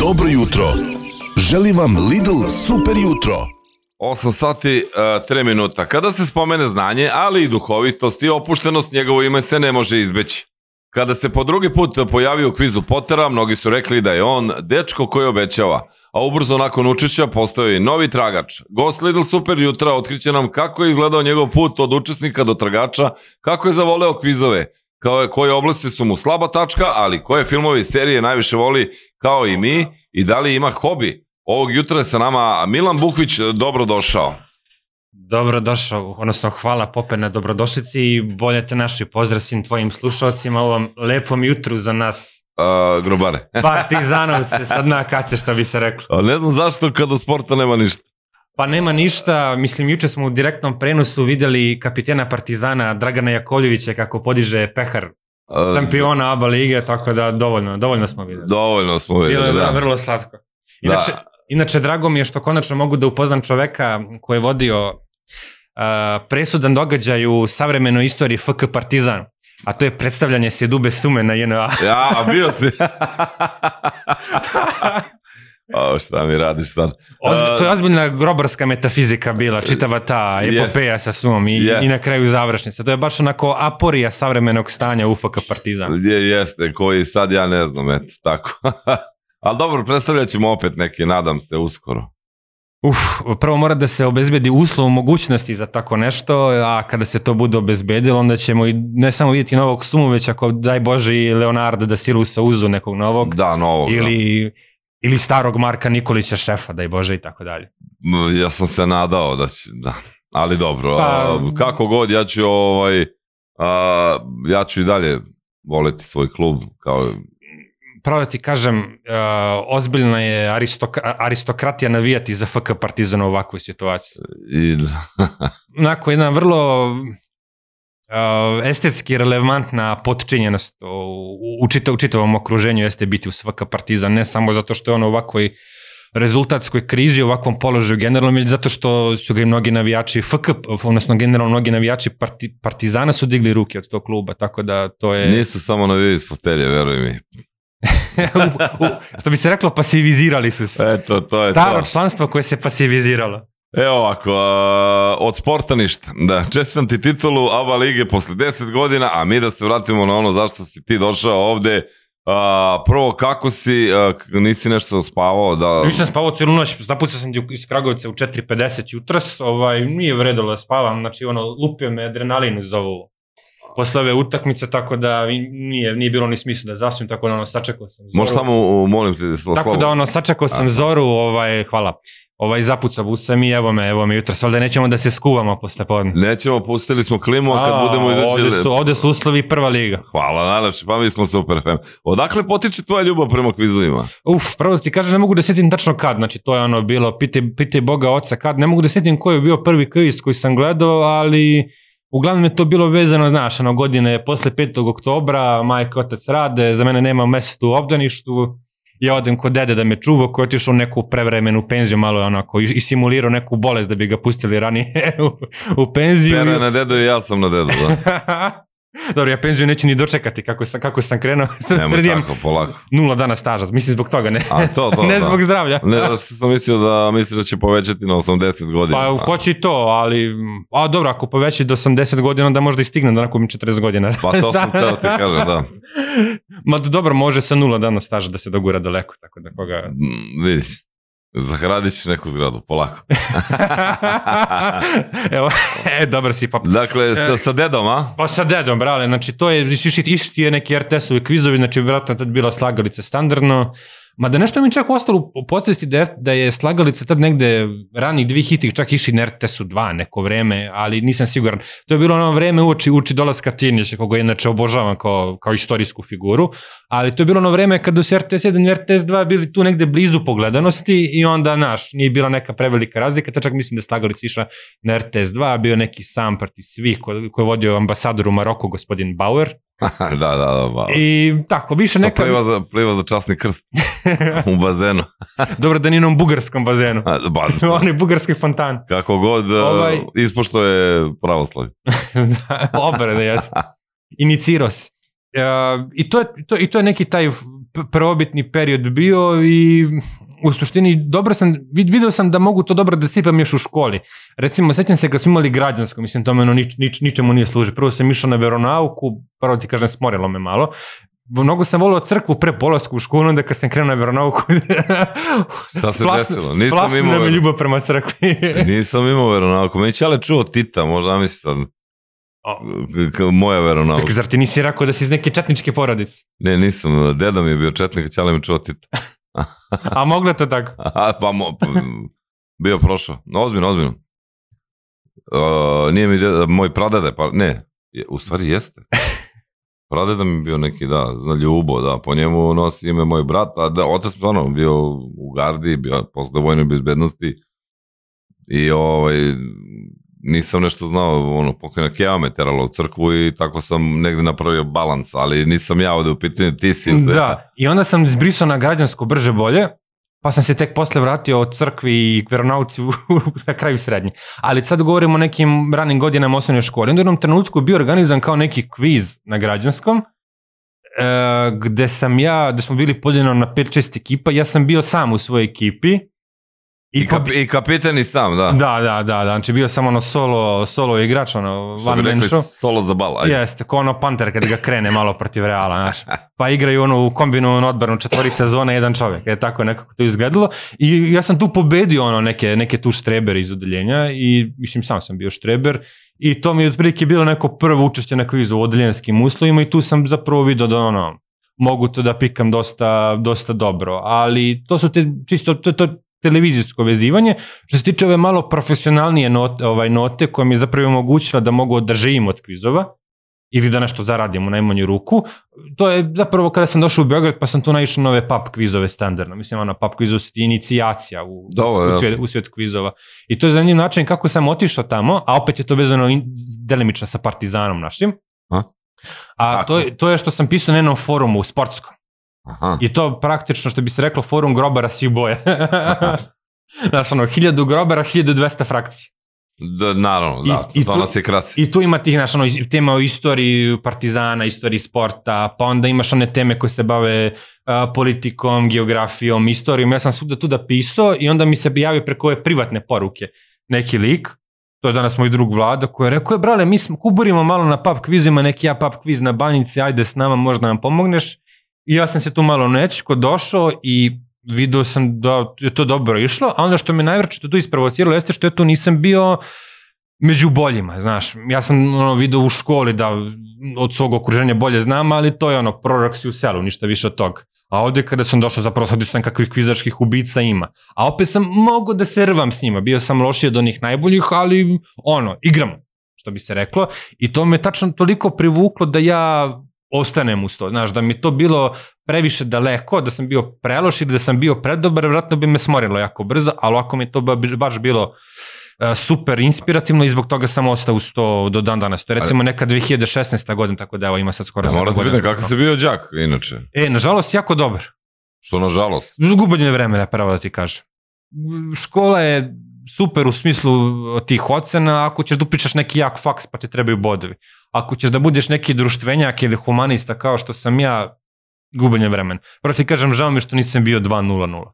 Dobro jutro. Želim vam Lidl super jutro. 8 sati, 3 minuta. Kada se spomene znanje, ali i duhovitost i opuštenost, njegovo ime se ne može izbeći. Kada se po drugi put pojavio u kvizu Pottera, mnogi su rekli da je on dečko koji obećava, a ubrzo nakon učešća postao je novi tragač. Gost Lidl Super jutra otkriće nam kako je izgledao njegov put od učesnika do tragača, kako je zavoleo kvizove, kao koje oblasti su mu slaba tačka, ali koje filmove i serije najviše voli kao i mi i da li ima hobi. Ovog jutra je sa nama Milan Bukvić, dobro došao. Dobro došao, odnosno hvala Pope na dobrodošlici i bolje te naši pozdrav svim tvojim slušalcima u ovom lepom jutru za nas Uh, grobare. partizanovce, sad na kace što bi se reklo. A ne znam zašto kada sporta nema ništa. Pa nema ništa, mislim juče smo u direktnom prenosu videli kapitena Partizana Dragana Jakovljevića kako podiže pehar šampiona ABA lige, tako da dovoljno, dovoljno smo videli. Dovoljno smo Bilo videli, je da. vrlo slatko. Inače, Da. inače, drago mi je što konačno mogu da upoznam čoveka koji je vodio uh, presudan događaj u savremenoj istoriji FK Partizan, a to je predstavljanje Sjedube Sume na JNA. Ja, bio si. o, šta mi radiš sad? Ozbi, A, to je ozbiljna grobarska metafizika bila, čitava ta epopeja sa Sumom i, Jest. i na kraju završnica. To je baš onako aporija savremenog stanja u FK Partizan. Gdje jeste, koji sad ja ne znam, eto, tako. Ali dobro, predstavljat ćemo opet neki, nadam se, uskoro. Uf, prvo mora da se obezbedi uslov mogućnosti za tako nešto, a kada se to bude obezbedilo, onda ćemo i ne samo vidjeti novog sumu, već ako daj Bože i Leonardo da Silusa uzu nekog novog, Da, novog. ili, ili starog Marka Nikolića šefa, daj Bože i tako dalje. da. Ja sam se nadao da će, da. Ali dobro, Pa- a, kako god, ja ću ovaj, a, ja ću i dalje voleti svoj klub, kao Pravo da ti kažem, uh, ozbiljna je aristoka, aristokratija navijati za FK Partizan u ovakvoj situaciji. i, Onako, jedna vrlo uh, estetski relevantna potčinjenost u, u, čita, u čitavom okruženju jeste biti u FK Partizan, ne samo zato što je ono u ovakvoj rezultatskoj krizi, u ovakvom položaju generalno, već zato što su ga i mnogi navijači FK, odnosno generalno mnogi navijači parti, Partizana su digli ruke od tog kluba, tako da to je... nisu samo navijali iz fotelje, veruj mi. u, u, što bi se reklo, pasivizirali su se. Eto, to je Staro to. članstvo koje se pasiviziralo. Evo ovako, a, od sporta ništa. Da, čestitam ti titulu ABA lige posle 10 godina, a mi da se vratimo na ono zašto si ti došao ovde. A, prvo, kako si, k- nisi nešto spavao? Da... Nisam spavao cijelu noć, zapucao sam iz Kragovica u 4.50 jutros, ovaj, nije vredilo da spavam, znači ono, lupio me adrenalin uz ovu posle ove utakmice, tako da nije, nije bilo ni smisla da zaspim, tako da ono, sačekao sam zoru. Možeš samo, molim te, slo- Tako da ono, sačekao sam Aha. zoru, ovaj, hvala, ovaj, zapucao sam i evo me, evo me jutros, valjda nećemo da se skuvamo posle podne. Nećemo, pustili smo klimu, a kad budemo izaći... Ovde su, ovde su uslovi prva liga. Hvala, najlepše, pa mi smo super FM. Odakle potiče tvoja ljubav prema kvizovima? Uf, prvo da ti kažem, ne mogu da setim tačno kad, znači to je ono bilo, pitaj, pitaj Boga oca kad, ne mogu da setim koji je bio prvi kviz koji sam gledao, ali uglavnom je to bilo vezano, znaš, ono godine posle 5. oktobra, majka i otac rade, za mene nema mesta u obdaništu, ja odem kod dede da me čuva, koji je otišao u neku prevremenu penziju, malo je onako, i, i simulirao neku bolest da bi ga pustili ranije u, u penziju. Pera na dedu i ja sam na dedu, da. Dobro, ja penziju neću ni dočekati kako sam, kako sam krenuo. Nemo Tvrdim, tako, polako. nula dana staža, mislim zbog toga, ne, A to, to, ne da. zbog zdravlja. Ne, što sam mislio da misliš da će povećati na 80 godina. Pa hoće i to, ali, a dobro, ako poveći do 80 godina, onda možda i stigne da nakupim 40 godina. Pa to sam teo ti kažem, da. Ma dobro, može sa nula dana staža da se dogura daleko, tako da koga... Mm, vidi, zahradit ćeš neku zgradu, polako. Evo, e, dobar si, pa... Dakle, sa, sa dedom, a? Pa sa dedom, brale, znači to je, išti, je neki RTS-ovi kvizovi, znači vjerojatno je tad bila slagalica standardno, Mada nešto mi čak ostalo u podsvesti da, da je slagalica tad negde ranih dvih hitih čak išli na RTS-u 2 neko vreme, ali nisam siguran. To je bilo ono vreme uoči, uči dolaska Tinića, koga inače obožavam kao, kao istorijsku figuru, ali to je bilo ono vreme kada su RTS 1 i RTS 2 bili tu negde blizu pogledanosti i onda, naš, nije bila neka prevelika razlika, te čak mislim da slagalica išla na RTS 2, bio neki sam proti svih koji ko je vodio ambasador u Maroku, gospodin Bauer, da, da, da. Ba. i tako, više Neka... neka... Pliva, za, pliva za časni krst u bazenu. Dobro da nije na onom bugarskom bazenu. A, Ba, Onaj bugarski fontan. kako god, Ovaj- ovaj... ispošto je pravoslavlje. da, obrade, jesno. Iniciros. E, i, to je, to, I to je neki taj prvobitni period bio i u suštini dobro sam, vid, video sam da mogu to dobro da sipam još u školi. Recimo, sećam se kad smo imali građansko, mislim, to meno nič, nič, ničemu nije služi. Prvo sam išao na veronauku, prvo ti kažem, smorilo me malo. Mnogo sam volio crkvu pre polasku u školu, onda kad sam krenuo na veronauku, Šta se splasnu- desilo? Nisam imao me ver- ljubav prema crkvi. Nisam imao veronauku. Meni Čale čuo Tita, možda misli sad. K- moja veronauka. Čekaj, zar ti nisi rekao da si iz neke četničke porodice? Ne, nisam. Deda mi je bio četnik, Čale mi čuo Tita. A moglo to tako? A, pa mo, pa, bio prošao. No, ozbiljno, ozbiljno. Uh, nije mi deda, moj pradede, pa ne, je, u stvari jeste. Pradeda mi je bio neki, da, zna ljubo, da, po njemu nosi ime moj brat, a da, otac stvarno bio u gardi, bio posle vojne bezbednosti i ovaj, nisam nešto znao, ono, pokojna Keva me terala u crkvu i tako sam negde napravio balans, ali nisam ja ovde u pitanju, ti si. Da, i onda sam zbrisao na građansko brže bolje, pa sam se tek posle vratio od crkvi i veronauci na kraju srednje. Ali sad govorimo o nekim ranim godinama osnovne škole. Onda u jednom trenutku je bio organizan kao neki kviz na građanskom, e, gde sam ja, gde smo bili podeljeno na 5-6 ekipa, ja sam bio sam u svojoj ekipi. I, kap, I kapitan i sam, da. Da, da, da, da, znači bio sam ono solo, solo igrač, ono, Što one man show. solo za bal. ajde. Jeste, ko ono Panter kad ga krene malo protiv Reala, znaš. Pa igraju ono u kombinovanu odbranu četvorica zona jedan čovjek. Je tako nekako to izgledalo. I ja sam tu pobedio ono neke, neke tu štrebere iz odeljenja i mislim sam sam bio štreber i to mi je otprilike bilo neko prvo učešće na kvizu u odeljenskim uslovima i tu sam zapravo vidio da ono mogu to da pikam dosta, dosta dobro, ali to su te čisto to, to televizijsko vezivanje. Što se tiče ove malo profesionalnije note, ovaj, note koja mi je zapravo omogućila da mogu da živim od kvizova, ili da nešto zaradim u najmanju ruku. To je zapravo kada sam došao u Beograd pa sam tu naišao na ove pub kvizove standardno. Mislim, ono, pub kvizovi su ti inicijacija u, Dobro, u, ja. svijet, u svijet kvizova. I to je zanimljiv način kako sam otišao tamo, a opet je to vezano in, delimično sa partizanom našim. A? A to, je- to je što sam pisao na jednom forumu u sportskom. Aha. I to praktično, što bi se reklo, forum grobara svih boja. Znaš, ono, 1000 grobara, 1200 frakcija. Da, naravno, da, I- to tu- nas je kraci. I tu ima tih, znaš, ono, tema o istoriji partizana, istoriji sporta, pa onda imaš one teme koje se bave a, politikom, geografijom, istorijom. Ja sam svuda tu da pisao i onda mi se javio preko ove privatne poruke neki lik, to je danas moj drug Vlada, koji je rekao, je, brale, mi smo, kuburimo malo na pub kvizu, ima neki ja pub kviz na banjici, ajde s nama, možda nam pomogneš. I ja sam se tu malo nečko došao i video sam da je to dobro išlo, a onda što me najvrče tu isprovociralo jeste što ja tu nisam bio među boljima, znaš. Ja sam ono, video u školi da od svog okruženja bolje znam, ali to je ono, prorok si u selu, ništa više od toga. A ovde kada sam došao, zapravo sad sam kakvih kvizačkih ubica ima. A opet sam mogo da se rvam s njima. Bio sam lošiji od onih najboljih, ali ono, igram, što bi se reklo. I to me tačno toliko privuklo da ja ostanem uz to. Znaš, da mi to bilo previše daleko, da sam bio preloš ili da sam bio predobar, vratno bi me smorilo jako brzo, ali ako mi to ba- baš bilo e, super inspirativno i zbog toga sam ostao uz to do dan danas. To je recimo neka 2016. godina, tako da evo ima sad skoro Ja sedam moram da godina. vidim kakav si bio đak, inače. E, nažalost, jako dobar. Što nažalost. Gubljenje vremena, pravo da ti kažem. Škola je super u smislu tih ocena, ako ćeš da upišeš neki jak faks pa ti trebaju bodovi. Ako ćeš da budeš neki društvenjak ili humanista kao što sam ja, gubljenje vremena. Prvo ti kažem, žao mi što nisam bio 2-0-0.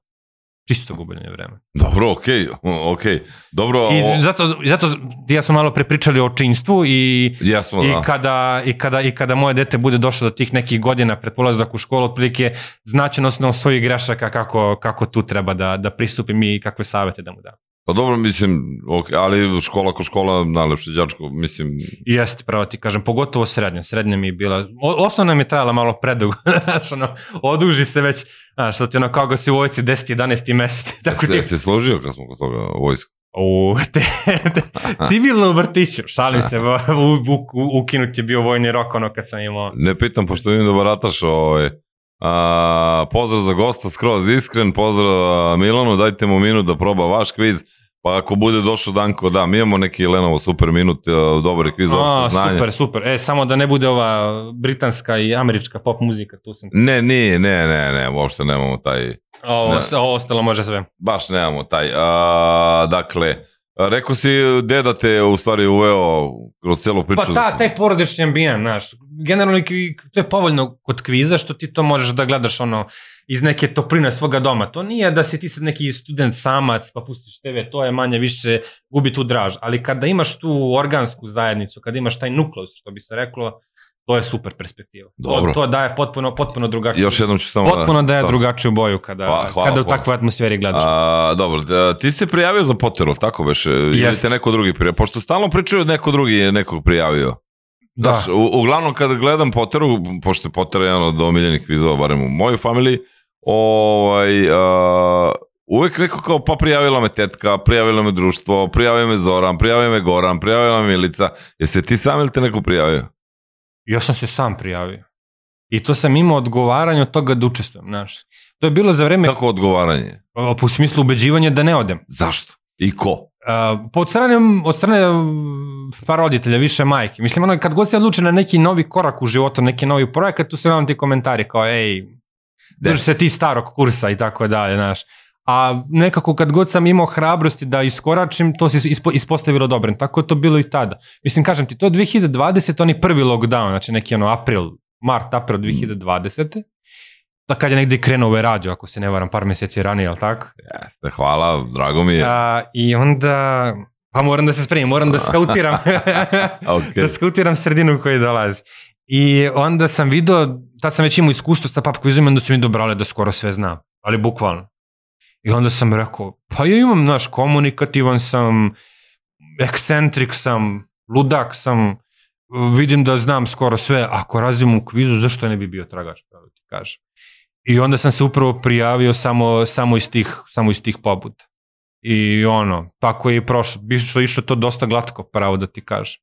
Čisto gubljenje vremena. Dobro, okej, okej. Dobro, o, I zato, zato ja smo malo prepričali o činstvu i jesmo, I da. kada, i, kada, I kada moje dete bude došlo do tih nekih godina pred polazak u školu, otprilike znaće na osnovu svojih grešaka kako, kako tu treba da, da pristupim i kakve savete da mu dam. Pa dobro, mislim, ok, ali škola ko škola, najlepše đačko, mislim, jeste, pravo ti kažem, pogotovo srednja. Srednja mi je bila, o, osnovna mi je trajala malo predugo, znaš, ono, oduži se već, znaš, što ti ono kao ga si u vojci 10. 11. mesec, tako ti, se, složio kad smo kod toga vojska. u, te, te, civilno u vrtiću, šalim se, u, u, u, ukinut je bio vojni rok, ono kad sam imao, Ne pitam, pošto vidim da barataš ovaj, a, pozdrav za gosta, skroz iskren, pozdrav Milanu, dajte mu minut da proba vaš kviz, pa ako bude došao Danko, da, mi imamo neki Lenovo super minut, a, dobar kviz A, opšte znanje. super, super. E, samo da ne bude ova britanska i američka pop muzika, tu sam. Ne, nije, ne, ne, ne, uopšte nemamo taj, Ovo, Ne. ostalo može sve. baš nemamo taj, a, dakle, Rekao si deda te u stvari uveo kroz celu priču. Pa ta, taj porodični ambijent, znaš, generalno to je povoljno kod kviza što ti to možeš da gledaš ono iz neke topline svoga doma. To nije da si ti sad neki student samac pa pustiš TV, to je manje više gubi tu draž. Ali kada imaš tu organsku zajednicu, kada imaš taj nukleus, što bi se reklo, to je super perspektiva. Dobro. To, to daje potpuno, potpuno drugačiju. Još jednom ću samo... Potpuno daje to. drugačiju boju kada, Hva- hvala kada u takvoj atmosferi gledaš. A, dobro, da, ti si prijavio za Potteru, tako beše? Ili Jeste. te neko drugi prijavio? Pošto stalno pričaju neko drugi je nekog prijavio. da. Znaš, u, uglavnom kada gledam Potteru, pošto je Potter jedan od omiljenih kvizova, barem u mojoj familiji, ovaj, a, uvek neko kao pa prijavila me tetka, prijavila me društvo, prijavio me Zoran, prijavio me Goran, prijavila me Milica. Jesi ti sam ili te neko prijavio? Ja sam se sam prijavio. I to sam imao odgovaranje od toga da učestvujem, znaš. To je bilo za vreme, Kako odgovaranje? po smislu ubeđivanja da ne odem. Zašto? I ko? Uh, po od strane, od strane mm, pa roditelja, više majke. Mislim, ono, kad god se odluče na neki novi korak u životu, neki novi projekat, tu se vam ti komentari kao, ej, De. drži se ti starog kursa i tako dalje, znaš. A nekako kad god sam imao hrabrosti da iskoračim, to se ispo, ispostavilo dobro. Tako je to bilo i tada. Mislim, kažem ti, to je 2020, oni prvi lockdown, znači neki ono april, mart, april 2020. Da kad je negdje krenuo ovaj radio, ako se ne varam, par meseci ranije, jel tako? Jeste, hvala, drago mi je. A, I onda, pa moram da se spremim, moram da skautiram, Ok. da skautiram sredinu koji dolazi. I onda sam video, tad sam već imao iskustvo sa pap kvizom, onda su mi dobrale da skoro sve znam, ali bukvalno. I onda sam rekao, pa ja imam, znaš, komunikativan sam, ekscentrik sam, ludak sam, vidim da znam skoro sve, ako razvijem u kvizu, zašto ne bi bio tragač, pravo ti kažem. I onda sam se upravo prijavio samo, samo, iz, tih, samo iz tih pobuda. I ono, tako je i prošlo. Išlo, išlo to dosta glatko, pravo da ti kažem.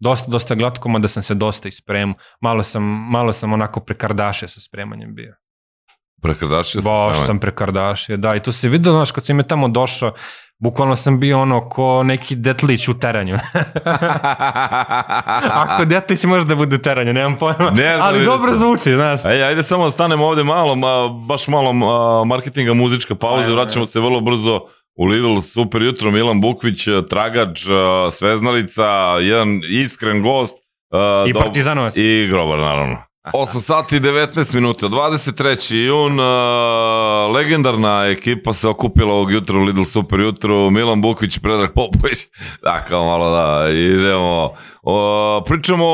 Dosta, dosta glatko, mada sam se dosta ispremao. Malo sam, malo sam onako prekardašio sa spremanjem bio. Prekrdašio sam. Baš sam prekardašio, da. I to se vidio, znaš, kad sam je tamo došao, bukvalno sam bio ono ko neki detlić u teranju. Ako detlić može da bude u teranju, nemam pojma. Ne znam, Ali dobro zvuči, znaš. Ej, ajde samo da stanemo ovde malo, ma, baš malo a, marketinga, muzička pauza, Ajde, vraćamo ajde. se vrlo brzo u Lidl, super jutro, Milan Bukvić, Tragač, Sveznalica, jedan iskren gost. I dob- partizanovac. I Grobar, naravno. 8 sati i 19 minuta, 23. jun, a, legendarna ekipa se okupila ovog jutra u Lidl Super jutru, Milan Bukvić, Predrag Popović, da, kao malo da, idemo, o, pričamo,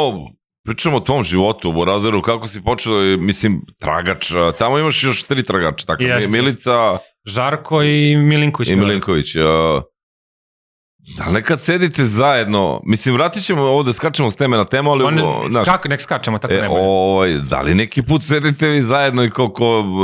pričamo o tvom životu u Borazeru, kako si počeo, i, mislim, tragač, tamo imaš još tri tragača, tako, Jeste, Milica Žarko i Milinković. i Milinković. a, Da li nekad sedite zajedno, mislim, vratit ćemo ovde, skačemo s teme na temu, ali... On, o, znaš, skak, nek skačemo, tako E, ne bude. ovaj, da li neki put sedite vi zajedno i kao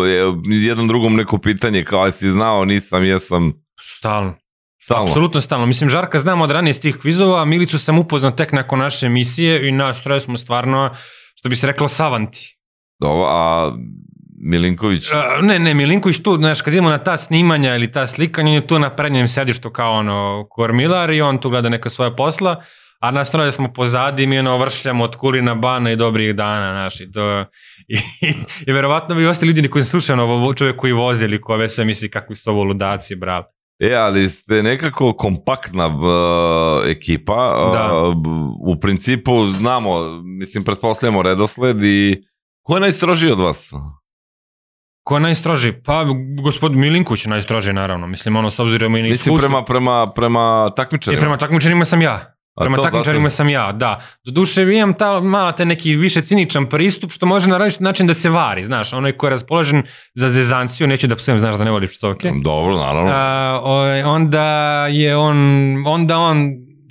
e, jedan drugom neko pitanje, kao si znao, nisam, jesam, Stalno. stalno. Apsolutno stalno. Mislim, Žarka znam od ranije tih kvizova, a Milicu sam upoznao tek nakon naše emisije i nas troje smo stvarno, što bi se reklo, savanti. Dobro, a Milinković, A, ne, ne, Milinković tu, znaš, kad idemo na ta snimanja ili ta slikanja, on je tu na prednjem sedištu kao ono kormilar i on tu gleda neka svoja posla, a nas troje smo pozadi i mi ono vršljamo od kulina bana i dobrih dana, znaš, i to... I, i verovatno bi ostali ljudi koji slušaju ovo čovjek koji vozi ili ko sve misli kakvi su ovo ludaci, bravo. e, ali ste nekako kompaktna b, ekipa, Da. b, u principu znamo, mislim, pretpostavljamo redosled i ko je najstrožiji od vas? Ko je najstroži? Pa, gospod Milinković je najstroži, naravno. Mislim, ono, s obzirom i na Mislim, iskustvo. prema, prema, prema I takmičarima. prema takmičarima sam ja. Prema takmičarima sam ja, da. Doduše, imam ta, malo te neki više ciničan pristup, što može na različit način da se vari, znaš, onaj ko je raspoložen za zezancija, neću da psujem, znaš da ne voliš psovke. Dobro, naravno. A, ovaj, onda je on, onda on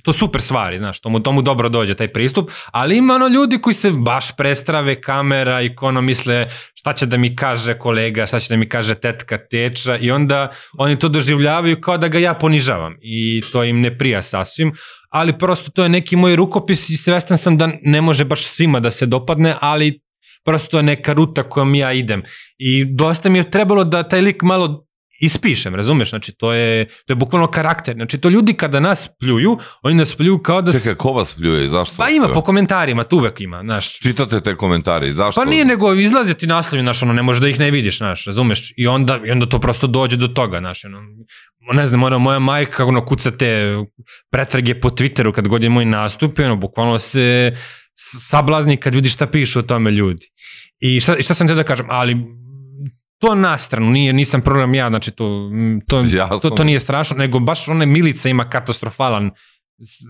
to super stvari, znaš, to mu, to mu dobro dođe taj pristup, ali ima ono ljudi koji se baš prestrave kamera i ono misle šta će da mi kaže kolega, šta će da mi kaže tetka, teča i onda oni to doživljavaju kao da ga ja ponižavam i to im ne prija sasvim, ali prosto to je neki moj rukopis i svestan sam da ne može baš svima da se dopadne, ali prosto to je neka ruta kojom ja idem. I dosta mi je trebalo da taj lik malo ispišem, razumeš? Znači, to je, to je bukvalno karakter. Znači, to ljudi kada nas pljuju, oni nas pljuju kao da... Čekaj, ko vas pljuje i zašto? Pa ima, po komentarima, tu uvek ima, znaš. Čitate te komentare i zašto? Pa nije nego izlaze ti naslovi, znaš, ono, ne može da ih ne vidiš, znaš, razumeš? I onda, i onda to prosto dođe do toga, znaš, ono, ne znam, ono, moja majka, ono, kuca te pretrage po Twitteru kad god je moj nastup, i ono, bukvalno se sablazni kad vidi šta pišu o tome ljudi. I šta, šta sam te da kažem, ali to na stranu, nije, nisam program ja, znači to, to, to, to nije strašno, nego baš one Milica ima katastrofalan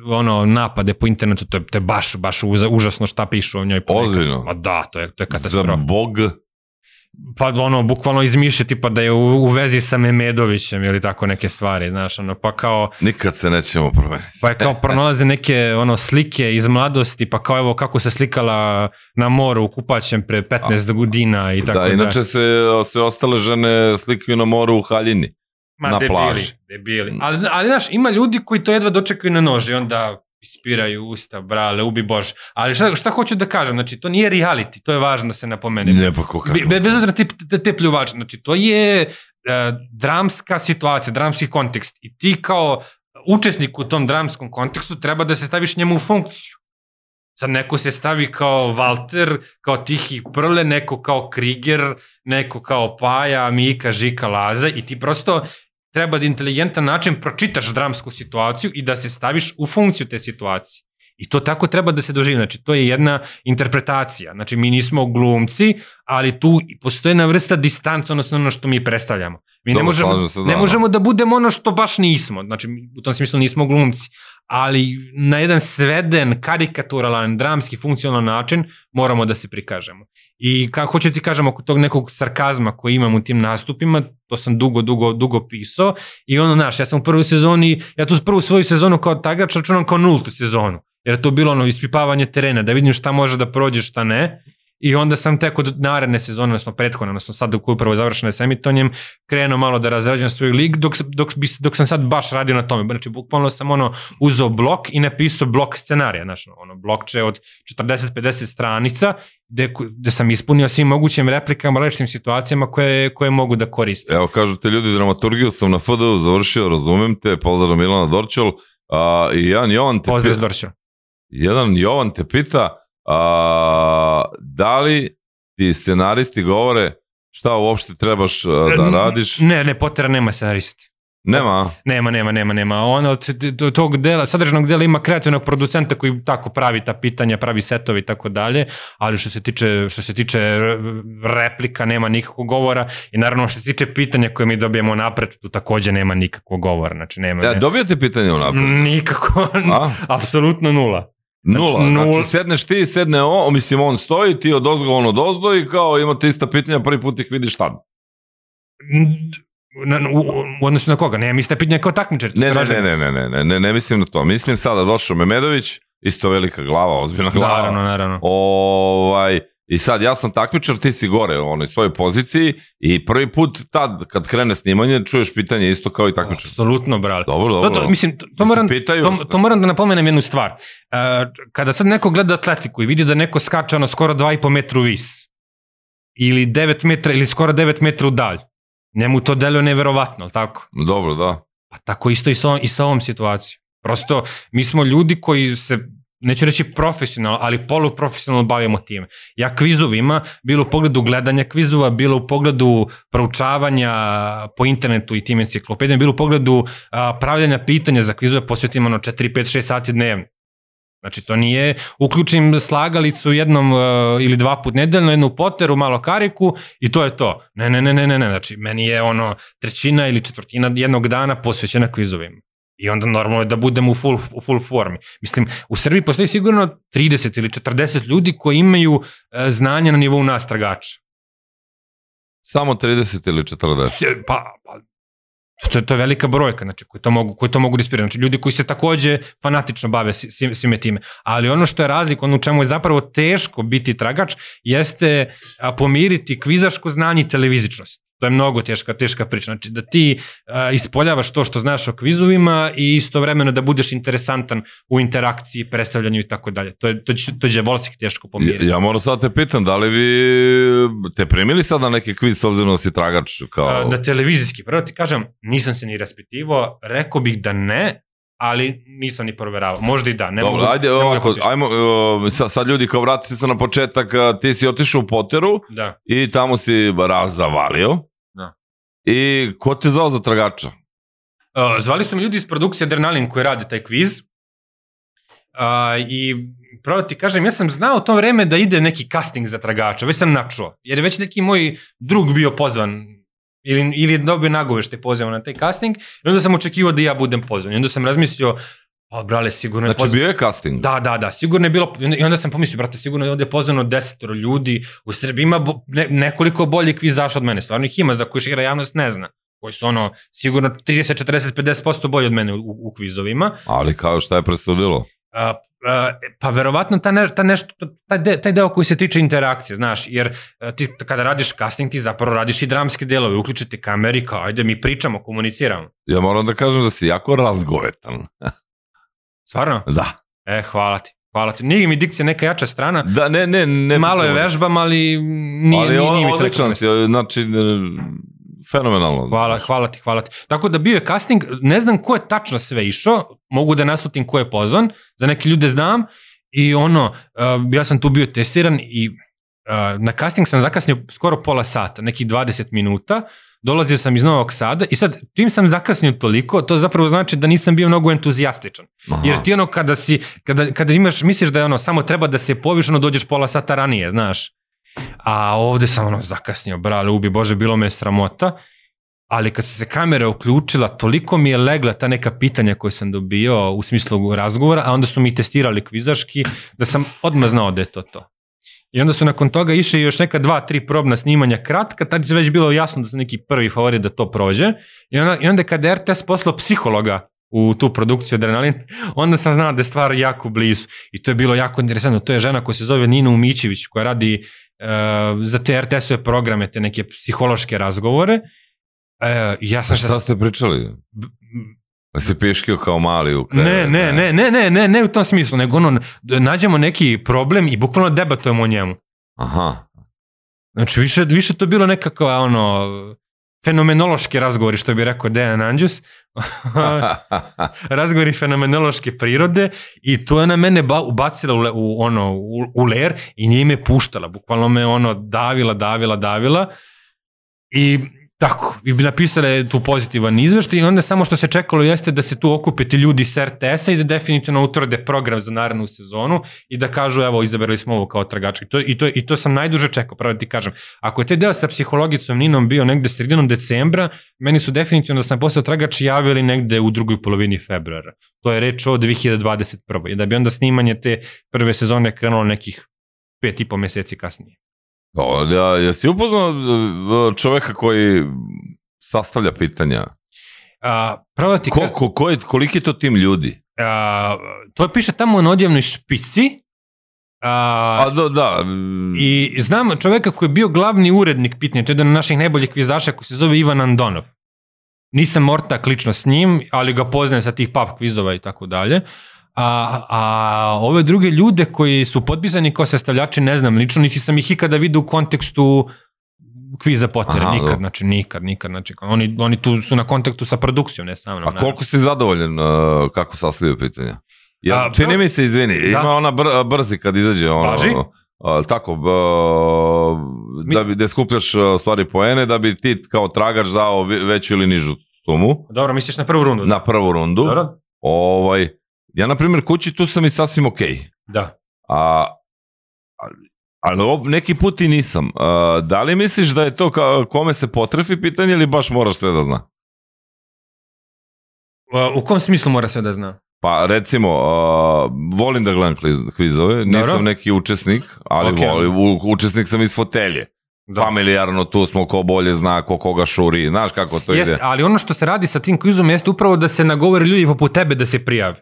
ono napade po internetu, to je, to je baš, baš užasno šta pišu o njoj. Ozbiljno? Ma da, to je, to je katastrofa. Za bog pa ono, bukvalno izmišlja tipa da je u, u vezi sa Memedovićem ili tako neke stvari, znaš, ono, pa kao... Nikad se nećemo promeniti. Pa je kao pronalaze neke ono slike iz mladosti, pa kao evo kako se slikala na moru u kupaćem pre 15 godina i tako da. Da, inače se sve ostale žene slikaju na moru u haljini. Ma, na debili, plaži. debili. Ali, ali, znaš, ima ljudi koji to jedva dočekaju na noži, onda ispiraju usta, brale, ubi Bož. Ali šta, šta hoću da kažem, znači to nije reality, to je važno da se napomene. Ne, pa ko Be, bez obzira te, te, te pljuvače, znači to je uh, dramska situacija, dramski kontekst i ti kao učesnik u tom dramskom kontekstu treba da se staviš njemu u funkciju. Sad neko se stavi kao Walter, kao Tihi Prle, neko kao Kriger, neko kao Paja, Mika, Žika, Laza i ti prosto treba da inteligentan način pročitaš dramsku situaciju i da se staviš u funkciju te situacije. I to tako treba da se doživi. Znači, to je jedna interpretacija. Znači, mi nismo glumci, ali tu postoje jedna vrsta distanca, odnosno ono što mi predstavljamo. Mi Dobro, ne, možemo, se, da, ne možemo da budemo ono što baš nismo. Znači, u tom smislu nismo glumci. Ali na jedan sveden, karikaturalan, dramski, funkcionalan način moramo da se prikažemo. I kako hoću ti kažem, oko tog nekog sarkazma koji imam u tim nastupima, to sam dugo, dugo, dugo pisao i ono, znaš, ja sam u prvoj sezoni, ja tu prvu svoju sezonu kao tagač računam kao nultu sezonu, jer je to bilo ono ispipavanje terena, da vidim šta može da prođe, šta ne, I onda sam tek od naredne sezone, odnosno prethodne, odnosno sad dok upravo završena s emitonjem, krenuo malo da razrađujem svoj lig, dok, dok, dok sam sad baš radio na tome. Znači, bukvalno sam ono uzeo blok i napisao blok scenarija, znači, ono, blokče od 40-50 stranica, gde, gde sam ispunio svim mogućim replikama, različitim situacijama koje, koje mogu da koristim. Evo, kažu te ljudi, dramaturgiju sam na FDU završio, razumem te, pozdrav Milana Dorčel, a, i jedan Jovan te Pozdrav Dorčel. Jedan Jovan te pita, A, da li ti scenaristi govore šta uopšte trebaš da radiš? Ne, ne, Potera nema scenaristi. Nema? Nema, nema, nema, nema. On od tog dela, sadržanog dela ima kreativnog producenta koji tako pravi ta pitanja, pravi setovi i tako dalje, ali što se tiče što se tiče replika nema nikakvog govora i naravno što se tiče pitanja koje mi dobijemo napred, tu takođe nema nikakvog govora, znači nema. Ja, dobijate pitanje napred? Nikako, apsolutno nula. Znači, Nula, nula. znači sedneš ti, sedne on, mislim on stoji, ti od ozgo, on od ozgo i kao imate ista pitanja, prvi put ih vidiš tad. Na, u, u odnosu na koga? Ne, mi ste pitanja kao takmičar. Ne, ne, ne, ne, ne, ne, ne, ne, ne mislim na to. Mislim sada došao Memedović, isto velika glava, ozbiljna glava. Naravno, naravno. Ovaj, I sad, ja sam takmičar, ti si gore u onoj svojoj poziciji i prvi put tad, kad krene snimanje, čuješ pitanje isto kao i takmičar. Apsolutno, brale. Dobro, dobro. To, to, mislim, to, to, moram, pitaju, to, to moram da napomenem jednu stvar. Uh, kada sad neko gleda atletiku i vidi da neko skače ono skoro 2,5 metra u vis, ili 9 metra, ili skoro 9 metra u dalj, njemu to deluje neverovatno, ali tako? Dobro, da. Pa tako isto i sa, i sa ovom situacijom. Prosto, mi smo ljudi koji se neću reći profesionalno, ali poluprofesionalno bavimo time. Ja kvizovima, bilo u pogledu gledanja kvizova, bilo u pogledu proučavanja po internetu i tim enciklopedijama, bilo u pogledu a, pravljanja pitanja za kvizove, posvetim ono 4, 5, 6 sati dnevno. Znači, to nije uključim slagalicu jednom uh, ili dva put nedeljno, jednu poteru, malo kariku i to je to. Ne, ne, ne, ne, ne, ne. Znači, meni je ono trećina ili četvrtina jednog dana posvećena kvizovima. I onda normalno je da budemo u full, u full formi. Mislim, u Srbiji postoji sigurno 30 ili 40 ljudi koji imaju e, znanje na nivou nas tragača. Samo 30 ili 40? Pa, pa to je, to je velika brojka, znači, koji to mogu, koji to mogu da. Znači, ljudi koji se takođe fanatično bave svime time. Ali ono što je razlik, ono u čemu je zapravo teško biti tragač, jeste pomiriti kvizaško znanje i televizičnost. To je mnogo teška, teška priča. Znači da ti a, ispoljavaš to što znaš o kvizovima i istovremeno da budeš interesantan u interakciji, predstavljanju i tako dalje. To je, to će, to će Volsik teško pomiriti. Ja, ja moram sad te pitam, da li vi te primili sad na neki kviz s obzirom da si tragač? Kao... A, Da televizijski, prvo ti kažem, nisam se ni raspitivao, rekao bih da ne, ali nisam ni proveravao. Možda i da, ne Dobro, mogu, ajde, ne mogu da ovako, potpišem. ajmo, uh, sad, sad ljudi kao vratite se na početak, uh, ti si otišao u Poteru Da. i tamo si raz zavalio. Da. I ko te zvao za tragača? Uh, zvali su mi ljudi iz produkcije Adrenalin koji rade taj kviz. Uh, I pravo ti kažem, ja sam znao u to vreme da ide neki casting za tragača, već sam načuo. Jer je već neki moj drug bio pozvan ili, ili dobio nagovešte pozvao na taj casting i onda sam očekivao da ja budem pozvan. I onda sam razmislio, pa brale, sigurno je Znači, bio je casting. Da, da, da, sigurno je bilo, i onda- sam pomislio, brate, sigurno je ovde pozvano desetoro ljudi, u Srbiji ima bo, ne, nekoliko boljih kvizaša od mene, stvarno ih ima za koji šira javnost ne zna, koji su ono, sigurno 30, 40, 50% bolji od mene u, u kvizovima, Ali kao šta je presudilo? a, pa verovatno ta, ne, ta nešto, taj, de, taj deo koji se tiče interakcije, znaš, jer a, ti kada radiš casting ti zapravo radiš i dramske delove, uključite kameri kao ajde mi pričamo, komuniciramo. Ja moram da kažem da si jako razgovetan. Stvarno? Da. E, hvala ti. Hvala ti. Nije mi dikcija neka jača strana, Da, ne, ne, ne. Malo je vežbam, ali nije, ali nije, on, nije mi odličan si, znači, e, fenomenalno. Hvala, hvala ti, hvala ti. Tako da bio je casting, ne znam ko je tačno sve išao, mogu da naslutim ko je pozvan, za neke ljude znam i ono, uh, ja sam tu bio testiran i uh, na casting sam zakasnio skoro pola sata, nekih 20 minuta, dolazio sam iz Novog Sada i sad čim sam zakasnio toliko, to zapravo znači da nisam bio mnogo entuzijastičan. Aha. Jer ti ono kada si, kada, kada imaš, misliš da je ono, samo treba da se poviš, ono dođeš pola sata ranije, znaš. A ovde sam ono zakasnio, brale, ubi Bože, bilo me sramota. Ali kad se kamera uključila, toliko mi je legla ta neka pitanja koje sam dobio u smislu razgovora, a onda su mi testirali kvizaški, da sam odmah znao da je to to. I onda su nakon toga išli još neka dva, tri probna snimanja kratka, tad je već bilo jasno da sam neki prvi favorit da to prođe. I onda, i onda kada RTS poslao psihologa u tu produkciju Adrenalin, onda sam znao da je stvar jako blizu. I to je bilo jako interesantno. To je žena koja se zove Nina Umićević, koja radi za te RTS-ove programe, te neke psihološke razgovore. Uh, ja sam Šta ste pričali? Pa si piškio kao mali u krevet, Ne, ne, ne, ne, ne, ne, ne u tom smislu, nego ono, nađemo neki problem i bukvalno debatujemo o njemu. Aha. Znači, više, više to bilo nekakva, ono, fenomenološki razgovori, što bi rekao Dejan Andjus, razgovori fenomenološke prirode i to je na mene ba, ubacila u, u, ono, u, u ler i nije me puštala, bukvalno me ono davila, davila, davila i tako, i bi napisale tu pozitivan izveštaj i onda samo što se čekalo jeste da se tu okupe ti ljudi s RTS-a i da definitivno utvrde program za narednu sezonu i da kažu evo izabrali smo ovo kao tragač i to, i to, i to sam najduže čekao, pravo da ti kažem. Ako je taj deo sa psihologicom Ninom bio negde sredinom decembra, meni su definitivno da sam postao tragač javili negde u drugoj polovini februara. To je reč o 2021. I da bi onda snimanje te prve sezone krenulo nekih pet i po meseci kasnije. O, ja, jesi upoznao e, čoveka koji sastavlja pitanja? A, pravo da ti Ko, ko, ko je, koliki je to tim ljudi? a, to piše tamo na odjevnoj špici a, A da, da. i znam čoveka koji je bio glavni urednik pitanja, to je jedan od naših najboljih kvizaša koji se zove Ivan Andonov. Nisam ortak lično s njim, ali ga poznajem sa tih pub kvizova i tako dalje. A, a ove druge ljude koji su potpisani kao sastavljači ne znam lično, niti sam ih ikada vidio u kontekstu kviza Pottera, Aha, nikad, znači nikad, nikad, znači oni, oni tu su na kontaktu sa produkcijom, ne sa mnom. A naravno. koliko si zadovoljan uh, kako sastavljaju pitanja? Ja, A, čini mi se, izvini, Da. ima ona br, brzi kad izađe ono... Važi? a, tako, Mi- da bi da skupljaš a, stvari poene, da bi ti kao tragač dao ve- veću ili nižu sumu Dobro, misliš na prvu rundu? na prvu rundu. Dobro? Ovaj, ja, na primjer, kući tu sam i sasvim okej. Da. A, ali- neki put i nisam. A, da li misliš da je to ka, kome se potrefi pitanje ili baš moraš sve da zna? U kom smislu mora sve da zna? Pa recimo, uh, volim da gledam kvizove, nisam Dobro. neki učesnik, ali Ok. okay. volim, u, učesnik sam iz fotelje. Da. Familijarno tu smo ko bolje zna, ko koga šuri, znaš kako to Jeste, ide. ali ono što se radi sa tim kvizom jeste upravo da se nagovore ljudi poput tebe da se prijavi.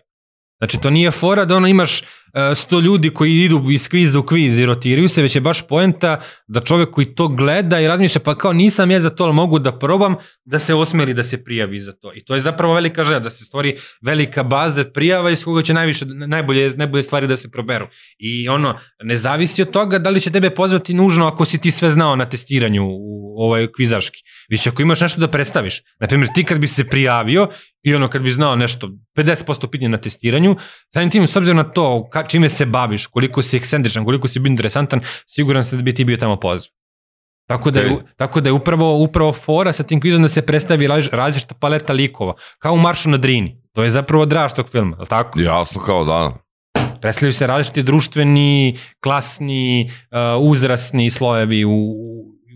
Znači, to nije fora da ono imaš uh, 100 ljudi koji idu iz kviza u kviz i rotiraju se, već je baš poenta da čovek koji to gleda i razmišlja, pa kao nisam ja za to, ali mogu da probam, da se osmeli da se prijavi za to. I to je zapravo velika želja, da se stvori velika baza prijava iz koga će najviše, najbolje, najbolje stvari da se proberu. I ono, ne zavisi od toga da li će tebe pozvati nužno ako si ti sve znao na testiranju u ovoj kvizaški. Već ako imaš nešto da predstaviš. Naprimjer, ti kad bi se prijavio i ono kad bi znao nešto, 50% pitanja na testiranju, samim tim s obzirom na to ka, čime se baviš, koliko si ekscentričan, koliko si bio interesantan, siguran sam da bi ti bio tamo pozvan. Tako da, je, tako da je upravo, upravo fora sa tim kvizom da se predstavi različ- različita paleta likova, kao u Maršu na Drini. To je zapravo draž tog filma, je li tako? Jasno kao da. Predstavljaju se različiti društveni, klasni, uh, uzrasni slojevi u,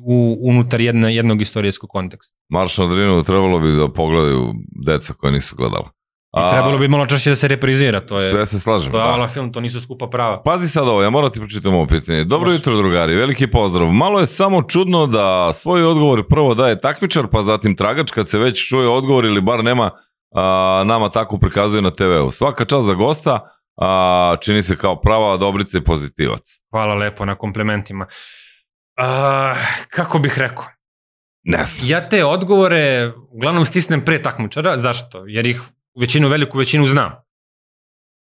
u, unutar jedna, jednog istorijskog konteksta. Marš na Drinu trebalo bi da pogledaju deca koje nisu gledala. I trebalo bi malo češće da se reprizira, to je, Sve se slažem. to je da. ala film, to nisu skupa prava. Pazi sad ovo, ja moram ti pročitam ovo pitanje. Dobro Može. jutro, drugari, veliki pozdrav. Malo je samo čudno da svoj odgovor prvo daje takmičar, pa zatim tragač kad se već čuje odgovor ili bar nema a, nama tako prikazuje na TV-u. Svaka čast za gosta, a, čini se kao prava dobrica i pozitivac. Hvala lepo na komplementima. Uh, kako bih rekao? Ne znam. Ja te odgovore uglavnom stisnem pre takmičara, zašto? Jer ih u većinu, veliku većinu znam.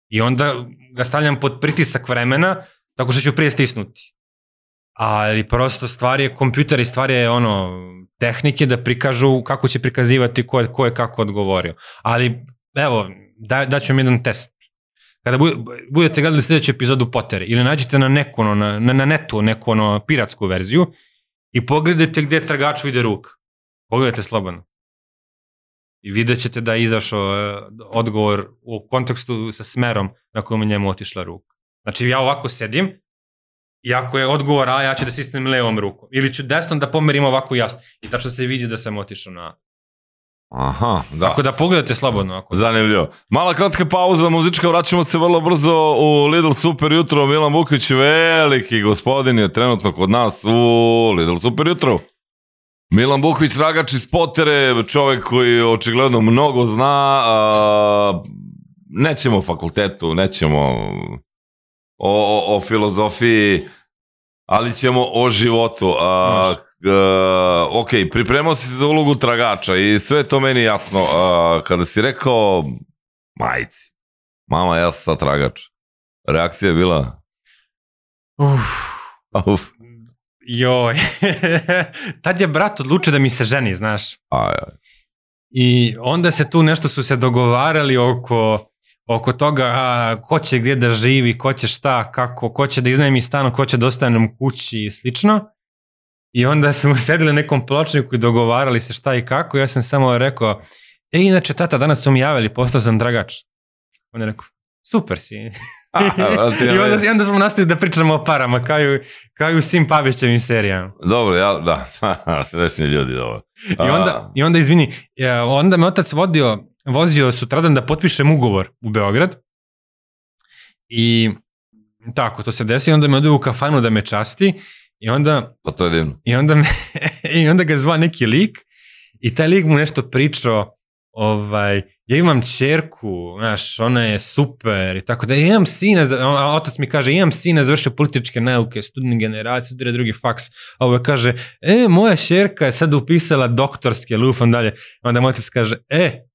I onda ga stavljam pod pritisak vremena, tako što ću prije stisnuti. Ali prosto stvar je kompjuter i stvar je ono, tehnike da prikažu kako će prikazivati ko je, ko je kako odgovorio. Ali evo, da, daću vam jedan test. Kada bu- budete gledali sljedeću epizodu Pottere ili nađete na neku, ono, na, na, netu neku ono, piratsku verziju i pogledajte gde tragaču ide ruka. Pogledajte slobodno. I vidjet ćete da je izašao e, odgovor u kontekstu sa smerom na kojem je njemu otišla ruka. Znači ja ovako sedim i ako je odgovor A, ja ću da stisnem levom rukom. Ili ću desnom da pomerim ovako jasno. I tačno se vidi da sam otišao na... Aha, da. Tako da pogledajte slobodno. Ako... Zanimljivo. Mala kratka pauza muzička, vraćamo se vrlo brzo u Lidl Super jutro. Milan Vukić, veliki gospodin je trenutno kod nas u Lidl Super jutro. Milan Bukvić, tragač iz Potere, čovek koji očigledno mnogo zna, a, nećemo o fakultetu, nećemo o, o, o filozofiji, ali ćemo o životu. A, A, ok, pripremao si se za ulogu tragača i sve to meni jasno. A, kada si rekao, majci, mama, ja sam sad tragač. Reakcija je bila, Uf, uf, joj. Tad je brat odlučio da mi se ženi, znaš. aj, aj. I onda se tu nešto su se dogovarali oko oko toga a, ko će gdje da živi, ko će šta, kako, ko će da iznajmi stan, ko će da ostane u kući i slično. I onda smo sedeli na nekom pločniku i dogovarali se šta i kako. Ja sam samo rekao, e, inače, tata, danas su mi javili, postao sam dragač. On je rekao, super si. A, I onda, i onda smo nastavili da pričamo o parama, kao i, kao i u svim Pavićevim serijama. Dobro, ja, da, srećni ljudi, dobro. I onda, I onda izvini, ja, onda me otac vodio, vozio sutradan da potpišem ugovor u Beograd. I tako, to se desi, onda me odeo u kafanu da me časti i onda, Pa to je divno. i onda, me, i onda ga zva neki lik i taj lik mu nešto pričao ovaj, ja imam čerku, znaš, ona je super i tako da, ja imam sina, a otac mi kaže, imam sina, završio političke nauke, student generacije, studira drugi faks, a ovaj kaže, e, moja čerka je sad upisala doktorske, lufam dalje, onda moj otac kaže, e,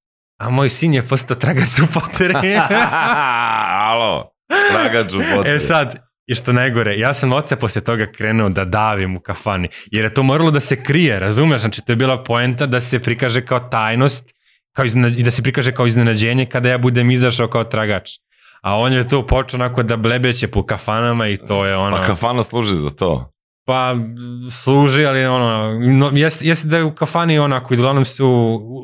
a moj sin je postao tragač u poteri. Alo, tragač u potrebi. e sad, i što najgore, ja sam oca posle toga krenuo da davim u kafani, jer je to moralo da se krije, razumeš? Znači, to je bila poenta da se prikaže kao tajnost kao i da se prikaže kao iznenađenje kada ja budem izašao kao tragač. A on je to počeo onako da blebeće po kafanama i to je ono... Pa kafana služi za to. Pa služi, ali ono, no, jeste, jeste da je u kafani onako, uglavnom se,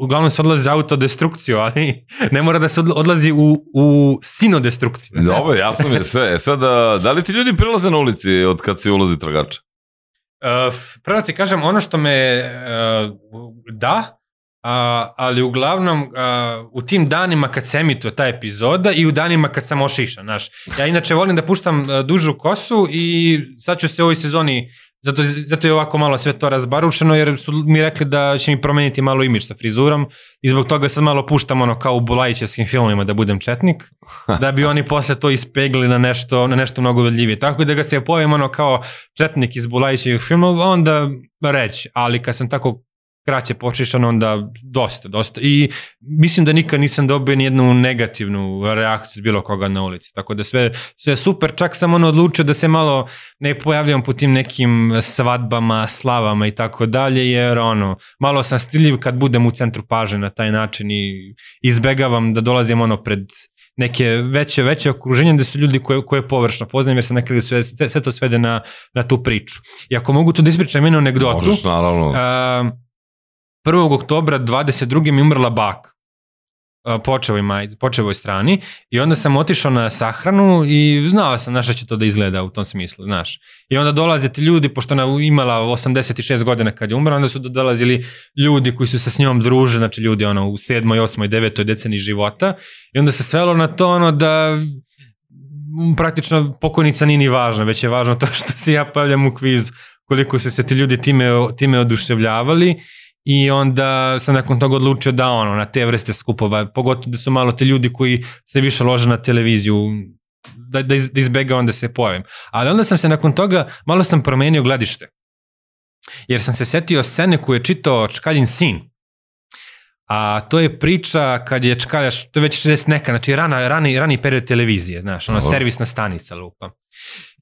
uglavnom se odlazi za autodestrukciju, ali ne mora da se odla- odlazi u, u sinodestrukciju. Dobro, jasno mi je sve. E sad, da li ti ljudi prilaze na ulici od kad si ulazi tragača? Uh, prvo ti kažem, ono što me, uh, da, a, ali uglavnom uh, u tim danima kad se emituje ta epizoda i u danima kad sam ošišan, znaš. Ja inače volim da puštam uh, dužu kosu i sad ću se u ovoj sezoni Zato, zato je ovako malo sve to razbarušeno, jer su mi rekli da će mi promeniti malo imidž sa frizurom i zbog toga sad malo puštam ono kao u Bulajićevskim filmima da budem četnik, da bi oni posle to ispegli na nešto, na nešto mnogo vedljivije. Tako da ga se pojavim ono kao četnik iz Bulajićevih filmova, onda reći, ali kad sam tako kraće počišan, onda dosta, dosta. I mislim da nikad nisam dobio ni jednu negativnu reakciju bilo koga na ulici. Tako da sve, sve super, čak sam ono odlučio da se malo ne pojavljam po tim nekim svadbama, slavama i tako dalje, jer ono, malo sam stiljiv kad budem u centru paže na taj način i izbegavam da dolazim ono pred neke veće, veće okruženje gde su ljudi koje, koje površno poznajem jer se nekada sve, sve, sve to svede na, na tu priču. I ako mogu tu da ispričam jednu anegdotu, Možeš, naravno. Uh, 1. oktobra 22. mi umrla baka počevoj, maj, počevoj strani i onda sam otišao na sahranu i znao sam znaš će to da izgleda u tom smislu, znaš. I onda dolaze ti ljudi, pošto ona imala 86 godina kad je umrla, onda su dolazili ljudi koji su se s njom druže, znači ljudi ono u 7. 8. 9. deceni života i onda se svelo na to ono da praktično pokojnica nije ni važna, već je važno to što se ja pavljam u kvizu, koliko se se ti ljudi time, time oduševljavali i onda sam nakon toga odlučio da ono, na te vrste skupova, pogotovo da su malo te ljudi koji se više lože na televiziju, da, da, iz, da izbega onda se pojavim. Ali onda sam se nakon toga, malo sam promenio gledište. Jer sam se setio scene koju je čitao Čkaljin sin. A to je priča kad je Čkalja, to je već 60 neka, znači rana, rani, rani period televizije, znaš, ono, servisna stanica lupa.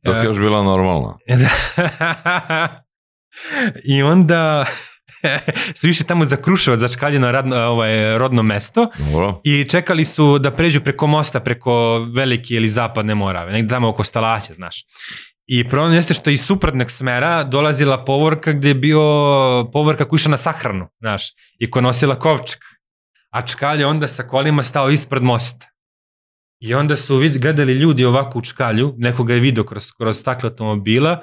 Dok je još bila normalna. I onda su više tamo za Kruševac, za Čkaljino radno, ovaj, rodno mesto Dobro. i čekali su da pređu preko mosta, preko velike ili zapadne Morave, negde tamo oko Stalaće, znaš. I problem jeste što iz suprotnog smera dolazila povorka gde je bio povorka koja išla na sahranu, znaš, i koja nosila kovčak. A Čkalj onda sa kolima stao ispred mosta. I onda su vid, gledali ljudi ovako u Čkalju, nekoga je vidio kroz, kroz stakle automobila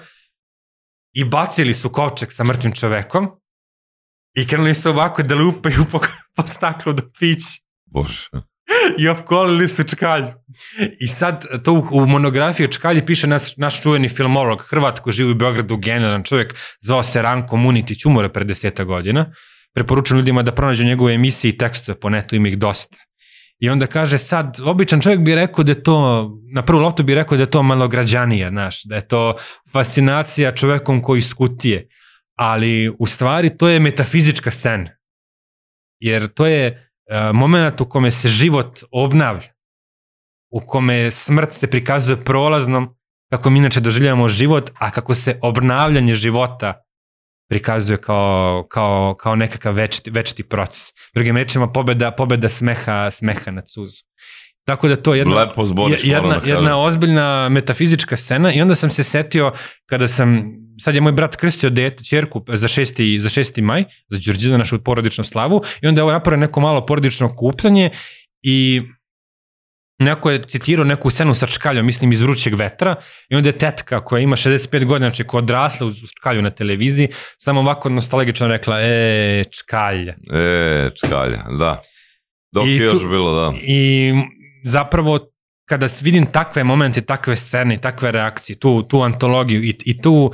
i bacili su kovčak sa mrtvim čovekom I krenuli su ovako da lupaju po, po staklu do pići. Bože. I opkolili su čkalju. I sad to u, u monografiji o čkalji piše naš, naš čuveni filmolog, Hrvat koji živi u Beogradu, generalan čovjek, zvao se Ranko Munitić, umore pre deseta godina. Preporučujem ljudima da pronađu njegove emisije i tekstove, po netu ima ih dosta. I onda kaže sad, običan čovjek bi rekao da je to, na prvu loptu bi rekao da je to malo građanije, znaš, da je to fascinacija čovekom koji skutije ali u stvari to je metafizička scena. Jer to je uh, moment u kome se život obnavlja, u kome smrt se prikazuje prolaznom, kako mi inače doživljamo život, a kako se obnavljanje života prikazuje kao, kao, kao nekakav večiti, večiti proces. Drugim rečima, pobeda, pobeda smeha, smeha nad suzu. Tako da to je jedna, Lepo zboriš, jedna, da jedna ozbiljna metafizička scena i onda sam se setio kada sam sad je moj brat krstio dete, čerku za 6. za 6. maj, za Đurđina našu porodičnu slavu i onda je ovo napravio neko malo porodično kupljanje i neko je citirao neku scenu sa čkaljom, mislim iz vrućeg vetra, i onda je tetka koja ima 65 godina, znači koja odrasla uz čkalju na televiziji, samo ovako nostalgično rekla, e, čkalja. E, čkalja, da. Dok I je tu- još bilo, da. I zapravo kada vidim takve momente, takve scene, takve reakcije, tu, tu antologiju i, i tu uh,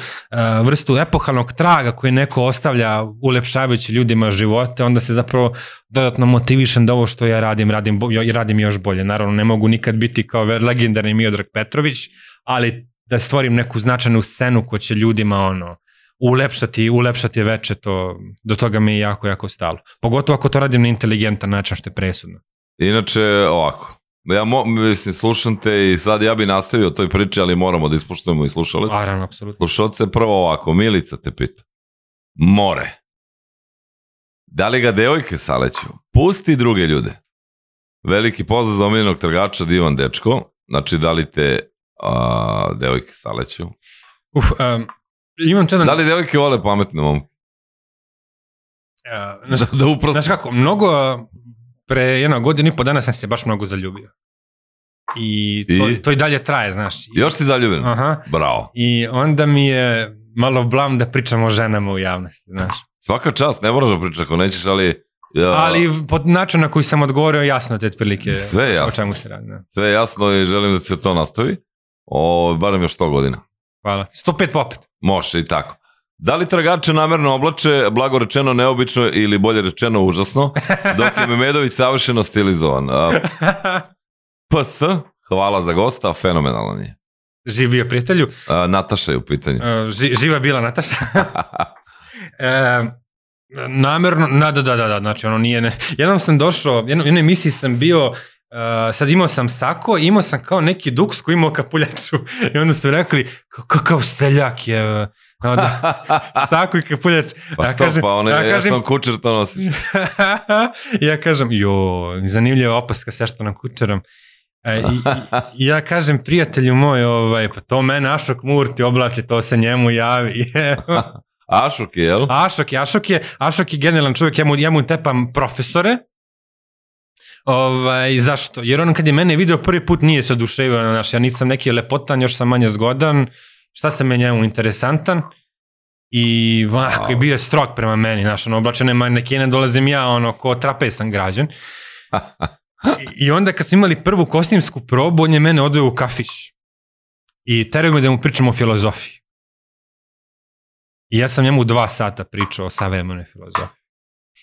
vrstu epohalnog traga koji neko ostavlja ulepšavajući ljudima živote, onda se zapravo dodatno motivišem da ovo što ja radim, radim, radim još bolje. Naravno, ne mogu nikad biti kao legendarni Miodrag Petrović, ali da stvorim neku značajnu scenu koja će ljudima ono, ulepšati, ulepšati veče, to, do toga mi je jako, jako stalo. Pogotovo ako to radim na inteligentan način, što je presudno. Inače, ovako, ja mo, mislim, slušam te i sad ja bi nastavio toj priči, ali moramo da ispoštujemo i slušali. Naravno, apsolutno. Slušalce prvo ovako, Milica te pita. More. Da li ga devojke saleću? Pusti druge ljude. Veliki pozdrav za omiljenog trgača Divan Dečko. Znači, da li te a, devojke saleću? Uf, um, imam jedan... Da li devojke vole pametne momke? Uh, znaš, Da, da uprosto... znaš kako, mnogo, pre jedno godinu i po dana sam se baš mnogo zaljubio. I to, I? to i dalje traje, znaš. I, Još si zaljubljen? Aha. Bravo. I onda mi je malo blam da pričam o ženama u javnosti, znaš. Svaka čast, ne moraš da pričaš ako nećeš, ali... Ja, Ali pod način na koji sam odgovorio, jasno te otprilike Sve jasno. o čemu se radi. Da. Sve jasno i želim da se to nastavi. O, barem još 100 godina. Hvala. 105 popet. Može i tako. Da li tragače namerno oblače, blago rečeno neobično ili bolje rečeno užasno, dok je Memedović savršeno stilizovan? A, PS, hvala za gosta, fenomenalan je. Živio prijatelju. A, Nataša je u pitanju. E, ži, živa bila Nataša. e, namerno, na, da, da, da, da, znači ono nije, ne, jednom sam došao, jednom, jednoj emisiji sam bio, uh, sad imao sam sako, imao sam kao neki duks koji imao kapuljaču i onda su rekli, kakav seljak je, No, da, sako i kapuljač. Pa što, kažem, pa ono ja, kažem, ja kućer to nosi. ja kažem, jo, zanimljiva opaska sa što nam kućerom. E, i, i, ja kažem prijatelju moj, ovaj, pa to mene Ašok Murti oblači, to se njemu javi. Ašok je, jel? Ašok je, Ašok je, Ašok je genijalan čovjek, ja mu, ja mu tepam profesore, Ovaj, zašto? Jer on kad je mene video prvi put nije se oduševio, znaš, ja nisam neki lepotan, još sam manje zgodan, šta sam me njemu interesantan, i vah, wow. bio je strog prema meni, znaš, ono, oblačene manekene dolazim ja, ono, ko trapesan građan. I, I onda kad smo imali prvu kostimsku probu, on je mene odveo u kafić. I terao me da mu pričamo o filozofiji. I ja sam njemu dva sata pričao o savremenoj filozofiji.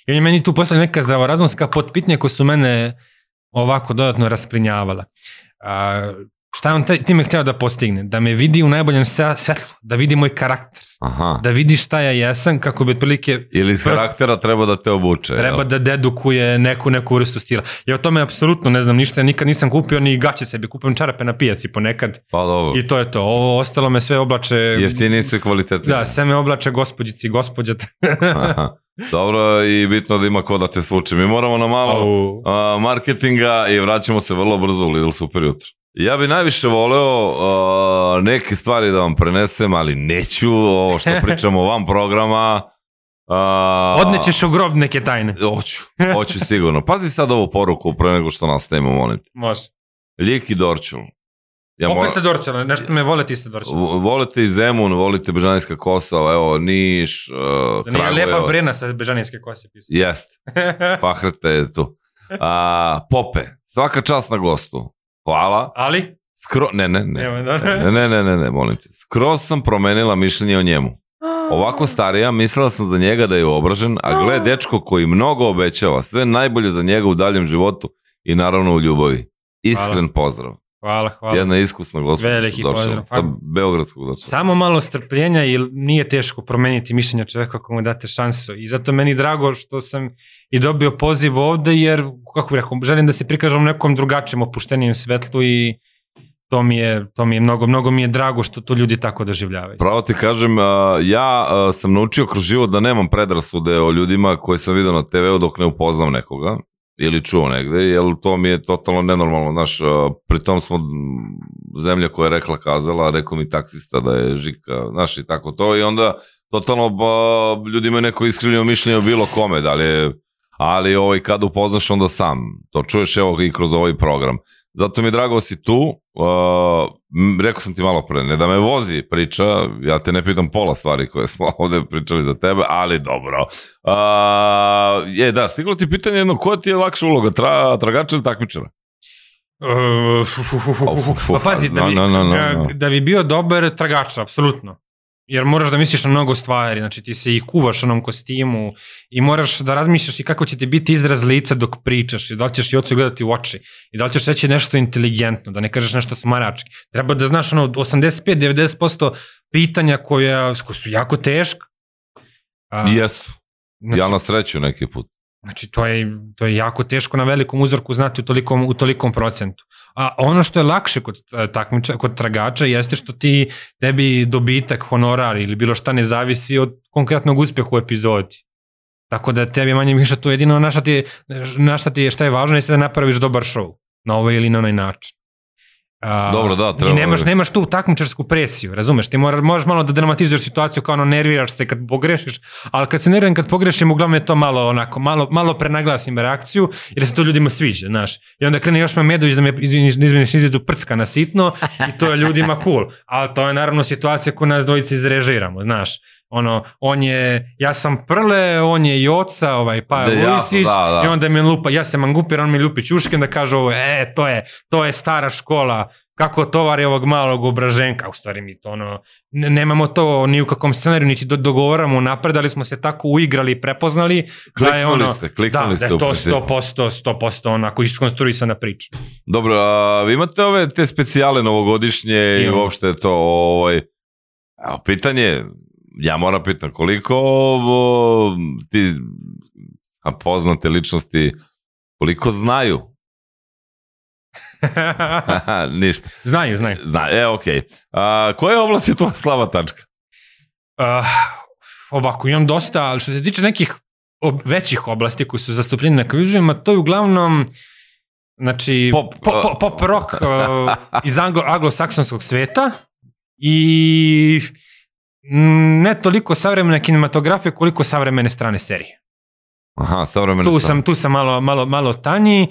I on je meni tu poslali neka zdravorazumska potpitnja koja su mene ovako dodatno rasprinjavala. A, šta on time hteo da postigne? Da me vidi u najboljem svetlu, da vidi moj karakter, Aha. da vidi šta ja jesam, kako bi otprilike... Ili iz karaktera treba da te obuče. Treba jel? da dedukuje neku, neku vrstu stila. Ja o tome apsolutno ne znam ništa, ja nikad nisam kupio ni gaće sebi, kupujem čarape na pijaci ponekad. Pa dobro. I to je to. Ovo ostalo me sve oblače... Jeftini su kvalitetni. Da, sve me oblače gospođici i gospođa. Aha. Dobro i bitno da ima ko da te svuče. Mi moramo na malo uh, marketinga i vraćamo se vrlo brzo u Lidl Super jutro. Ja bi najviše voleo uh, neke stvari da vam prenesem, ali neću, ovo što pričamo van programa. Uh, Odnećeš u grob neke tajne. Hoću, hoću sigurno. Pazi sad ovu poruku pre nego što nastavimo, molim. Može. Lijek i Dorčul. Ja Opet ste Dorčul, nešto me volite iste Dorčul. Volite i Zemun, volite Bežanijska kosa, evo, Niš, uh, da nije lepa brena sa Bežanijske kose pisao. Jest, Fahrete je tu. Uh, Pope, svaka čast na gostu. Hvala. Ali? Skro... Ne, ne, ne. Ne, ne, ne, ne, ne, molim te. Skroz sam promenila mišljenje o njemu. Ovako starija, mislila sam za njega da je obražen, a gle dečko koji mnogo obećava, sve najbolje za njega u daljem životu i naravno u ljubavi. Iskren hvala. pozdrav. Hvala, hvala. Jedna iskusna gospođa Veliki pozdrav. sa Beogradskog došla. Samo malo strpljenja i nije teško promeniti mišljenja čoveka ako mu date šansu. I zato meni drago što sam i dobio poziv ovde, jer, kako bih rekao, želim da se prikažem u nekom drugačijem opuštenijem svetlu i to mi je, to mi je mnogo, mnogo mi je drago što to ljudi tako doživljavaju. Pravo ti kažem, ja sam naučio kroz život da nemam predrasude o ljudima koje sam vidio na TV-u dok ne upoznam nekoga ili čuo negde, jer to mi je totalno nenormalno, znaš, pritom smo zemlja koja je rekla kazala, rekao mi taksista da je Žika, znaš i tako to i onda totalno ba, ljudi imaju neko iskrivljeno mišljenje o bilo kome, da li je, ali ovaj, kad upoznaš onda sam, to čuješ evo i kroz ovaj program. Zato mi je drago da si tu, uh, rekao sam ti malo pre, ne da me vozi priča, ja te ne pitam pola stvari koje smo ovde pričali za tebe, ali dobro. Uh, je, da, stiglo ti pitanje jedno, koja ti je lakša uloga, tra, tragača ili takmičara? Uh, pa pazi, da bi, no, no, no, no. da bi bio dobar tragača, apsolutno. Jer moraš da misliš na mnogo stvari, znači ti se i kuvaš onom kostimu i moraš da razmišljaš i kako će ti biti izraz lica dok pričaš i da li ćeš i ocu gledati u oči i da li ćeš reći nešto inteligentno, da ne kažeš nešto smarački. Treba da znaš ono 85-90% pitanja koja, koja su jako teška. A, Jesu. Znači, ja na sreću neki put. Znači, to je, to je jako teško na velikom uzorku znati u tolikom, u tolikom procentu. A ono što je lakše kod e, takmiča, kod tragača jeste što ti tebi dobitak, honorar ili bilo šta ne zavisi od konkretnog uspeha u epizodi. Tako da tebi manje više to jedino na šta ti, na šta ti je šta je važno jeste da napraviš dobar show na ovaj ili na onaj način. A, Dobro, da, treba. I nemaš, nemaš tu takmičarsku presiju, razumeš? Ti moraš, možeš malo da dramatizuješ situaciju kao ono nerviraš se kad pogrešiš, ali kad se nerviram kad pogrešim, uglavnom je to malo onako, malo, malo prenaglasim reakciju, jer se to ljudima sviđa, znaš. I onda krene još me Medović da me izviniš, izviniš izvedu prcka na sitno i to je ljudima cool. Ali to je naravno situacija koju nas dvojice izrežiramo, znaš ono, on je, ja sam Prle, on je Joca, ovaj, pa da, Vujsić, da, da. i onda mi lupa, ja sam Mangupir, on mi lupi Ćuškin da kaže ovo, e, to je, to je stara škola, kako tovari ovog malog obraženka, u stvari mi to ono, ne- nemamo to ni u kakvom scenariju, niti do, dogovaramo napred, ali smo se tako uigrali i prepoznali, da je Kliknuli ono, ste, da, kliknuli da ste je u to principu. 100%, 100% onako iskonstruisana priča. Dobro, a vi imate ove te specijale novogodišnje i Imamo. uopšte to, ovaj, evo, pitanje, ja moram pitam, koliko ovo, ti a poznate ličnosti, koliko znaju? Ništa. znaju, znaju. Zna, e, okej. A, koja oblast je tvoja slava tačka? Uh, ovako, imam dosta, ali što se tiče nekih ob, većih oblasti koji su zastupljeni na kvizovima, to je uglavnom znači Pop, pop, pop, pop rock uh, iz anglo, anglosaksonskog sveta i ne toliko savremene kinematografije koliko savremene strane serije. Aha, savremena Tu sam, tu sam malo, malo, malo tanji.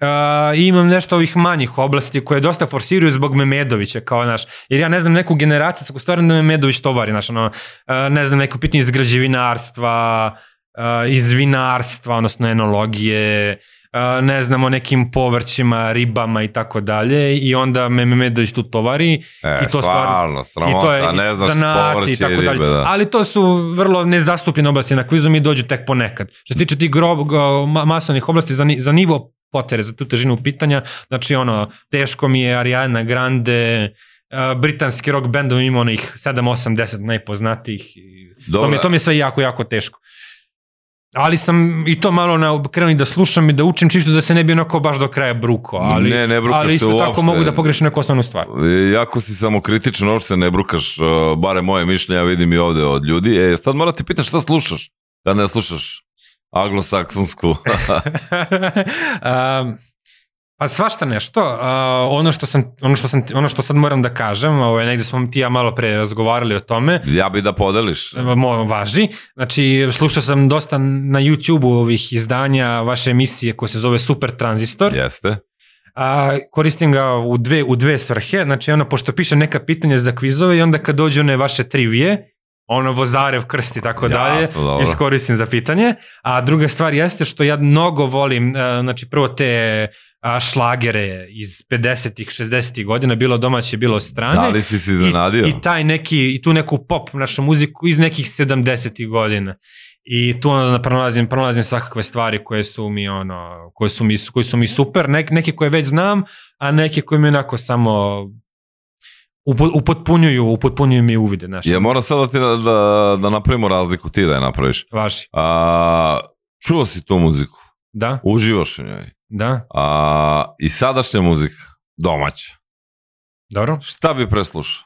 Uh, i imam nešto ovih manjih oblasti koje dosta forsiraju zbog Memedovića kao naš, jer ja ne znam neku generacijsku stvar da Memedović tovari, naš, ono, uh, ne znam neko pitanje iz građevinarstva, uh, iz vinarstva, odnosno enologije, ne znam o nekim povrćima, ribama i tako dalje i onda me Memedović tu tovari E, i to stvarno, I stvarno, to je ne znaš zanati i tako ribe, dalje. da. Ali to su vrlo nezastupljene oblasti na kvizu mi dođu tek ponekad. Što se tiče tih grob, masovnih oblasti za, za nivo potere, za tu težinu pitanja, znači ono, teško mi je Ariana Grande, britanski rock bendovi ima onih 7, 8, 10 najpoznatijih. i To Dobro, mi, je, to mi je sve jako, jako teško. Ali sam i to malo na, krenuo i da slušam i da učim čisto da se ne bi onako baš do kraja bruko. Ali, ne, ne brukaš ali isto uopšte. tako mogu da pogrešim neku osnovnu stvar. E, Jako si samokritičan, uopšte se ne brukaš, uh, bare moje mišljenja vidim i ovde od ljudi. E, sad moram ti pitan šta slušaš, kad ne slušaš anglosaksonsku. um, pa svašta nešto. Uh, ono, što sam, ono, što sam, ono što sad moram da kažem, ovaj, negde smo ti ja malo pre razgovarali o tome, ja bi da podeliš. mo, važi. Znači, slušao sam dosta na YouTube-u ovih izdanja vaše emisije koja se zove Super Transistor. Jeste. A, koristim ga u dve, u dve svrhe, znači ono, pošto piše neka pitanja za kvizove i onda kad dođu one vaše trivije, ono Vozarev krst i tako dalje, Jasno, dobro. iskoristim za pitanje. A druga stvar jeste što ja mnogo volim, e, znači prvo te a, šlagere iz 50-ih, 60-ih godina, bilo domaće, bilo strane. Da li si se iznenadio? I, I taj neki, i tu neku pop našu muziku iz nekih 70-ih godina. I tu onda pronalazim, pronalazim svakakve stvari koje su mi ono, koje su mi, koje su mi super, Nek, neke koje već znam, a neke koje mi onako samo upo- upotpunjuju, upotpunjuju mi uvide, znaš. Ja moram sad da, ti da, da, da napravimo razliku, ti da je napraviš. Važi. A, čuo si tu muziku, Da, uživaš u njoj. Da, A, I sadašnja muzika, domaća. dobro. Šta bi preslušao?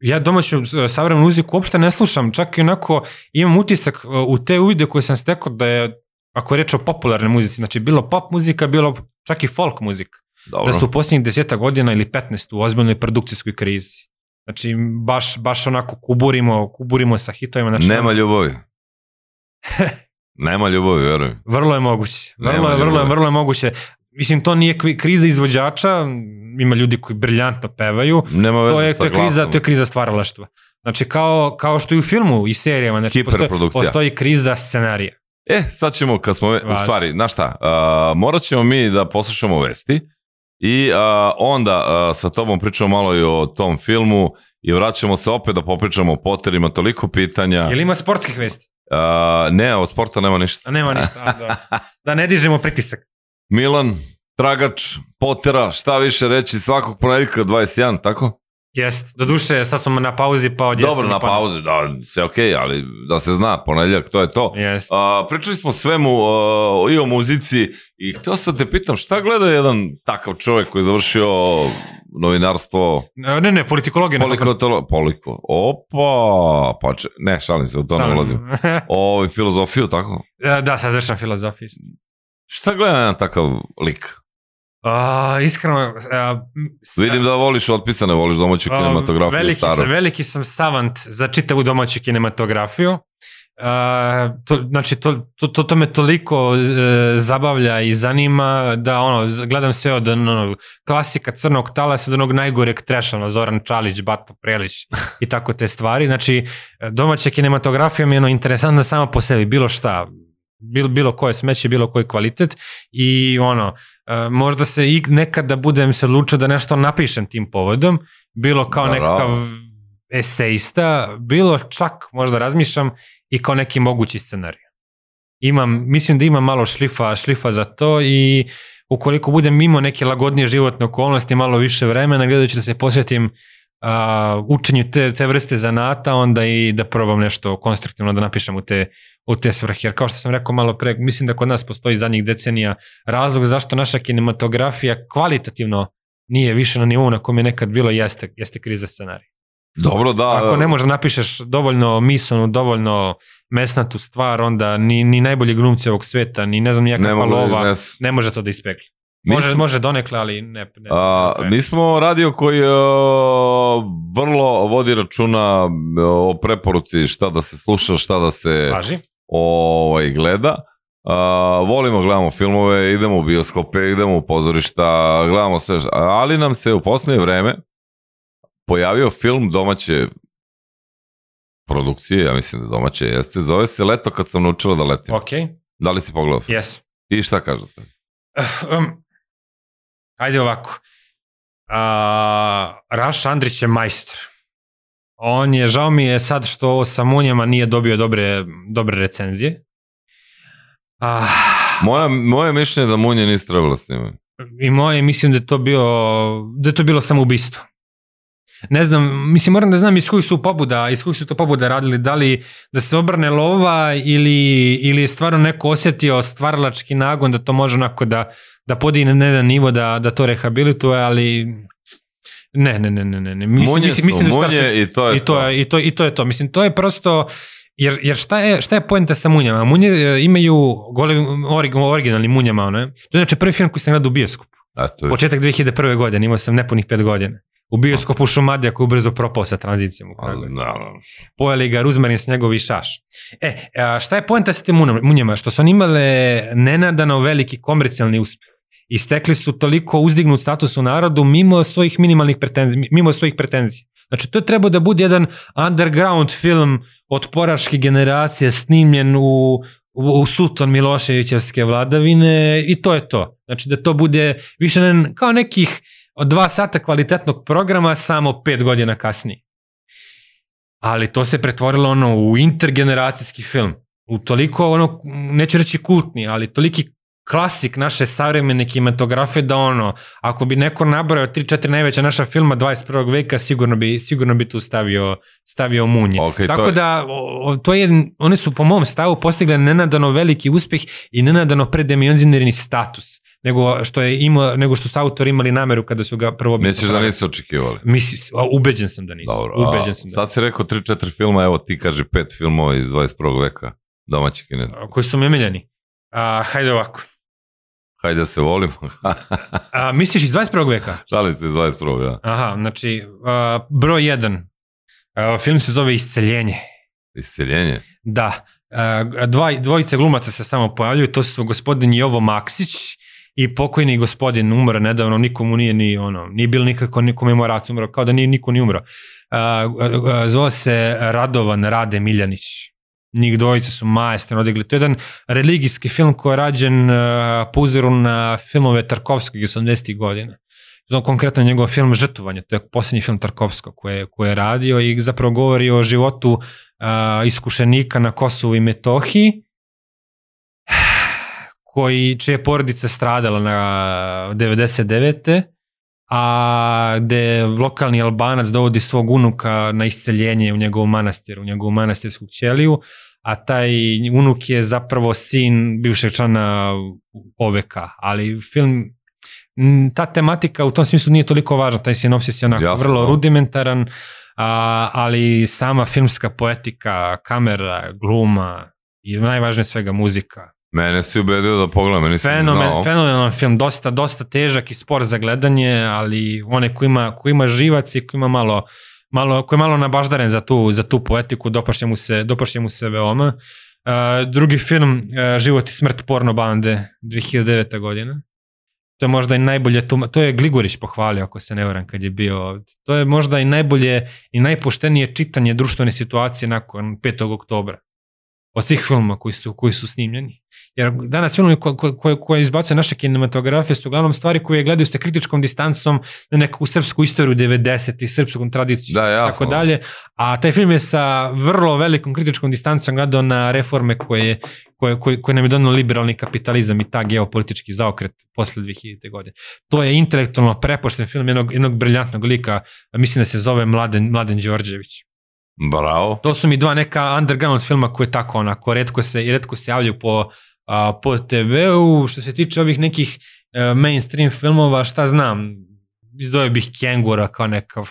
Ja domaću e, savremenu muziku uopšte ne slušam, čak i onako imam utisak e, u te uvide koje sam stekao da je, ako je reč o popularnoj muzici, znači bilo pop muzika, bilo čak i folk muzika. Dobro. da su u posljednjih deseta godina ili 15 u ozbiljnoj produkcijskoj krizi. Znači, baš, baš onako kuburimo, kuburimo sa hitovima. Znači, Nema ljubavi. Nema ljubavi, veruj. Vrlo je moguće. Vrlo Nema je, vrlo je, vrlo je moguće. Mislim, to nije kriza izvođača, ima ljudi koji briljantno pevaju, Nema veze to je, to je, kriza, glasom. to je kriza stvaralaštva. Znači, kao, kao što i u filmu i serijama, znači, postoji, postoji kriza scenarija. E, sad ćemo, kad smo, u Važi. stvari, znaš šta, uh, morat ćemo mi da poslušamo vesti i uh, onda uh, sa tobom pričamo malo i o tom filmu i vraćamo se opet da popričamo o Potterima, toliko pitanja. Jel ima sportskih vesti? Uh, ne, od sporta nema ništa. A nema ništa. A, dobro. da ne dižemo pritisak. Milan, tragač, Pottera, šta više reći, svakog ponedjeljka 21, tako? Jest. Do duše, sad smo na pauzi, pa od Dobro, na pa- pauzi, da, sve okej, ali da se zna, ponedjeljak, to je to. Jest. A, pričali smo svemu a, i o muzici i htio sam te pitam šta gleda jedan takav čovjek koji je završio novinarstvo, Ne, ne, politikologija. ne polikotolo, poliko, opa, pa če, ne, šalim se, u to ne ulazim. O, filozofiju, tako? E, da, sad završam filozofiju. Šta gleda jedan takav lik? A, iskreno, a, s- Vidim da voliš otpisane, voliš domaću a, kinematografiju veliki staru. sam, veliki sam savant za čitavu domaću kinematografiju. A, to, znači, to, to, to, to me toliko e, zabavlja i zanima da ono, gledam sve od ono, klasika crnog talasa do onog najgoreg treša, ono, Zoran Čalić, Bato Prelić i tako te stvari. Znači, domaća kinematografija mi je ono, interesantna sama po sebi, bilo šta. bilo, bilo koje smeće, bilo koji kvalitet i ono, e, možda se i nekada budem se odlučio da nešto napišem tim povodom, bilo kao nekakav esejista, bilo čak možda razmišljam i kao neki mogući scenarij. Imam, mislim da imam malo šlifa, šlifa za to i ukoliko budem imao neke lagodnije životne okolnosti, malo više vremena, gledajući da se posvetim a, učenju te, te vrste zanata, onda i da probam nešto konstruktivno da napišem u te, u te svrhe. Jer kao što sam rekao malo pre, mislim da kod nas postoji zadnjih decenija razlog zašto naša kinematografija kvalitativno nije više na nivou na kom je nekad bilo, jeste, jeste kriza scenarija. Dobro, da. Ako ne možeš napišeš dovoljno misonu, dovoljno mesnatu stvar, onda ni, ni najbolji glumci ovog sveta, ni ne znam ne nijakakva mogu da lova, iznesu. ne može to da ispekli. Može, smo- može donekle, ali ne. ne, A, ne mi smo radio koji uh, vrlo vodi računa o preporuci šta da se sluša, šta da se Važi. ovaj, gleda. Uh, volimo, gledamo filmove, idemo u bioskope, idemo u pozorišta, gledamo sve, ali nam se u poslednje vreme pojavio film domaće produkcije, ja mislim da domaće jeste, zove se Leto kad sam naučila da letim. Ok, Da li si pogledao? yes. I šta kažete? Um, ajde ovako. A, Raš Andrić je majstor. On je, žao mi je sad što ovo sa Munjama nije dobio dobre, dobre recenzije. A, Moja, moje mišljenje je da Munje nisi trebalo snimati. I moje, mislim da je to bio, da je to bilo samo ubistvo. Ne znam, mislim moram da znam iz kojih su pobuda, iz kojih su to pobuda radili, da li da se obrne lova ili, ili je stvarno neko osjetio stvaralački nagon da to može onako da, da podigne na jedan nivo da, da to rehabilituje, ali ne, ne, ne, ne, ne, ne. Mislim, Munje mislim, su mislim da u munje startu- i to je i to, je, i, to, I to je to. Mislim, to je prosto... Jer, jer šta je, šta je poenta sa munjama? Munje e, imaju gole, orig, originalni munjama, ono. je. To je znači prvi film koji sam gledao u bioskopu. Eto, je. Početak 2001. godine, imao sam nepunih pet godina. U bioskopu Šumadija koji je brzo propao sa tranzicijom u da, da. Pojeli ga Ruzmarin Snjegovi i Šaš. E, šta je poenta sa tim munjama-? Što su oni imale nenadano veliki komercijalni uspeh. I stekli su toliko uzdignut status u narodu mimo svojih minimalnih pretenzija, mimo svojih pretenzija. Znači, to je trebao da bude jedan underground film otporaške generacije snimljen u, u, u suton Miloševićevske vladavine i to je to. Znači, da to bude više ne, kao nekih od dva sata kvalitetnog programa samo pet godina kasnije. Ali to se pretvorilo ono u intergeneracijski film. U toliko ono, neću reći kultni, ali toliki klasik naše savremene kinematografije da ono, ako bi neko nabrao 3-4 najveća naša filma 21. veka, sigurno bi, sigurno bi tu stavio, stavio munje. Ok, to Tako je- da, o, to je, one su po mom stavu postigli nenadano veliki uspeh i nenadano predemionzirani status nego što je imao, nego što su autori imali nameru kada su ga prvo Nećeš da nisu očekivali. Mislim, a, ubeđen sam da nisu. Dobro, ubeđen a, sam da sad si rekao 3-4 filma, evo ti kaže pet filmova iz 21. veka domaći kinez. Koji su mi omiljeni. A, hajde ovako. Hajde da se volimo. A, misliš iz 21. veka? Šalim se iz 21. Ja. Aha, znači, a, broj 1. A, film se zove Isceljenje. Isceljenje. Da. A, dva, dvojice glumaca se samo pojavljuju, to su gospodin Jovo Maksić i pokojni gospodin umro nedavno, nikomu nije ni ono, nije bilo nikako ni komemoracija, umro, kao da nije niko ni umro. Zove se Radovan Rade Miljanić. Njih dvojice su majestrano odigli. To je jedan religijski film koji je rađen po uzoru na filmove Tarkovskog iz 80. godina. Znam konkretno njegov film Žrtvovanje, to je posljednji film Tarkovskog koje, koje je radio i zapravo govori o životu iskušenika na Kosovu i Metohiji koji, čije je porodica stradala na 99. a gde lokalni albanac dovodi svog unuka na isceljenje u njegov manastir, u njegovu manastirsku ćeliju, a taj unuk je zapravo sin bivšeg člana OVK, ali film ta tematika u tom smislu nije toliko važna, taj sinopsis je onako Jasno, vrlo da. rudimentaran, a, ali sama filmska poetika, kamera, gluma i najvažnije svega muzika. Mene si ubedio da pogledam, meni nisam ni Fenomen, znao. fenomenalan film, dosta, dosta težak i spor za gledanje, ali one ko ima, ko ima živac i ko ima malo, malo, ko je malo nabaždaren za tu, za tu poetiku, dopašće mu se, dopašće mu se veoma. Uh, drugi film, uh, Život i smrt porno bande, 2009. godina. To je možda i najbolje, tuma, to je Gligorić pohvalio, ako se ne varam, kad je bio ovdje. To je možda i najbolje i najpoštenije čitanje društvene situacije nakon 5. oktobra. Od svih filmova koji su, koji su snimljeni. Jer danas filmovi koje, koje, koje, koje izbacuje naše kinematografije su uglavnom stvari koje gledaju sa kritičkom distancom na neku srpsku istoriju 90. i srpsku tradiciju Da, jasno. tako dalje. A taj film je sa vrlo velikom kritičkom distancom gledao na reforme koje, koje, koje, koje nam je donio liberalni kapitalizam i ta geopolitički zaokret posle 2000. godine. To je intelektualno prepošten film jednog, jednog briljantnog lika, mislim da se zove Mladen, Mladen Đorđević. Bravo. To su mi dva neka underground filma koje tako onako redko se redko se javljaju po a, po TV-u. Što se tiče ovih nekih a, mainstream filmova, šta znam, izdvojio bih Kengura kao nekav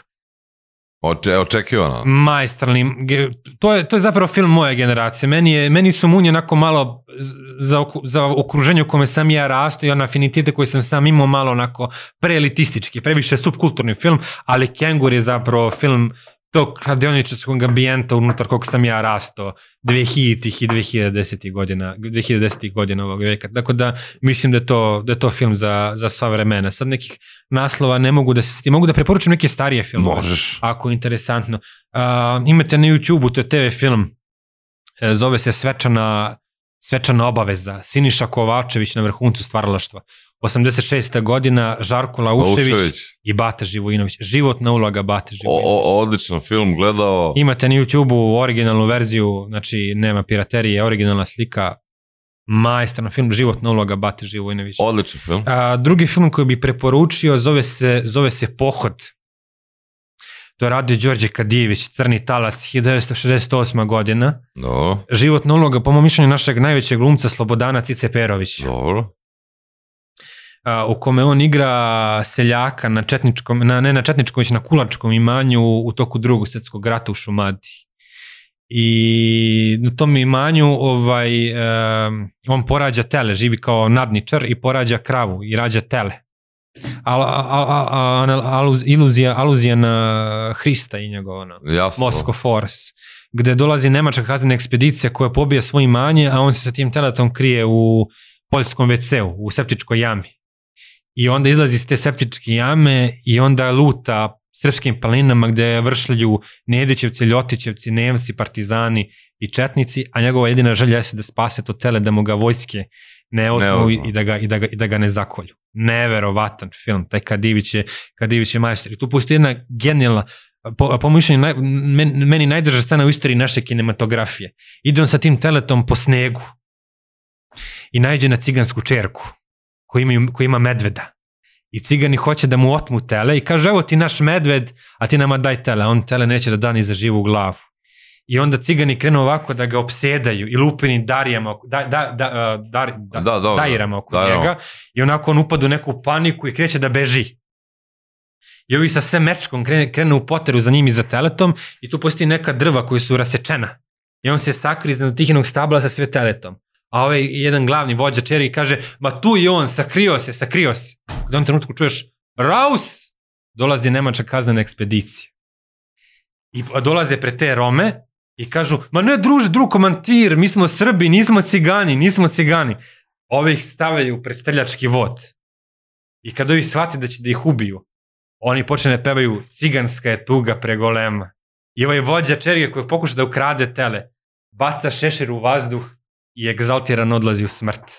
Oče, očekivano. majstralni, to je, to je zapravo film moje generacije. Meni, je, meni su munje onako malo za, za okruženje u kome sam ja rastao i on afinitete koje sam sam imao malo onako preelitistički, previše subkulturni film, ali Kengur je zapravo film tog kladioničarskog ambijenta unutar kog sam ja rastao 2000-ih i 2010-ih godina, 2010-ih godina ovog veka. Tako da mislim da je to, da je to film za, za sva vremena. Sad nekih naslova ne mogu da se. Mogu da preporučim neke starije filmove Možeš. ako je interesantno. Uh, imate na YouTube-u, to je TV film, e, zove se Svečana, Svečana obaveza, Siniša Kovačević na vrhuncu stvaralaštva. 86. godina, Žarko Laušević Laušević. i Bata Živojinović. Životna uloga Bate Živojinović. o, odličan film, gledao. Imate na YouTube-u originalnu verziju, znači nema piraterije, originalna slika, majstorno film, životna uloga Bate Živojinović. Odličan film. A, drugi film koji bi preporučio zove se, zove se Pohod. To je radio Đorđe Kadijević, Crni talas, 1968. godina. Dobro, Životna uloga, po mom mišljenju, našeg najvećeg glumca Slobodana Cice Perović, dobro. A, u kome on igra seljaka na četničkom, na, ne na četničkom, već na kulačkom imanju u toku drugog svjetskog rata u Šumadiji. I na tom imanju ovaj, um, on porađa tele, živi kao nadničar i porađa kravu i rađa tele. Al, al, al, al, aluz, iluzija, aluzija na Hrista i njegovo ono. Moscow Force, gde dolazi nemačka kaznena ekspedicija koja pobija svoje imanje, a on se sa tim teletom krije u poljskom WC-u, u septičkoj jami. I onda izlazi iz te septičke jame i onda luta srpskim planinama gde vršlju Nedićevci, Ljotićevci, Nemci, Partizani i Četnici, a njegova jedina želja je da spase to tele, da mu ga vojske ne otmu i da, ga, i, da ga, i da ga ne zakolju. Neverovatan film, taj Kadivić je, Kadivić je majstor. I tu postoji jedna genijalna, po, po mišljenju, naj, meni, meni najdrža scena u istoriji naše kinematografije. Ide on sa tim teletom po snegu i najđe na cigansku čerku koja ima, koja ima medveda. I cigani hoće da mu otmu tele i kaže evo ti naš medved, a ti nama daj tele. On tele neće da da ni za živu glavu. I onda cigani krenu ovako da ga opsedaju i lupini darijama, oko- da, da, da, dar, da, Da, dobro. dajirama oko Dajirama. njega i onako on upada u neku paniku i kreće da beži. I ovi sa sve mečkom krene, krenu u poteru za njim i za teletom i tu postoji neka drva koji su rasečena. I on se sakri iznad tih jednog stabla sa sve teletom. A ovaj jedan glavni vođa čeri kaže, ma tu je on, sakrio se, sakrio se. U tom trenutku čuješ, Raus! Dolazi nemačka kaznena ekspedicija. I dolaze pre te Rome i kažu, ma ne druže, drug komantir, mi smo Srbi, nismo cigani, nismo cigani. Ove ih stavljaju pred streljački vod. I kad ovi shvate da će da ih ubiju, oni počne da pevaju ciganska je tuga pregolema. I ovaj vođa čerige koji pokuša da ukrade tele, baca šešir u vazduh i egzaltiran odlazi u smrt.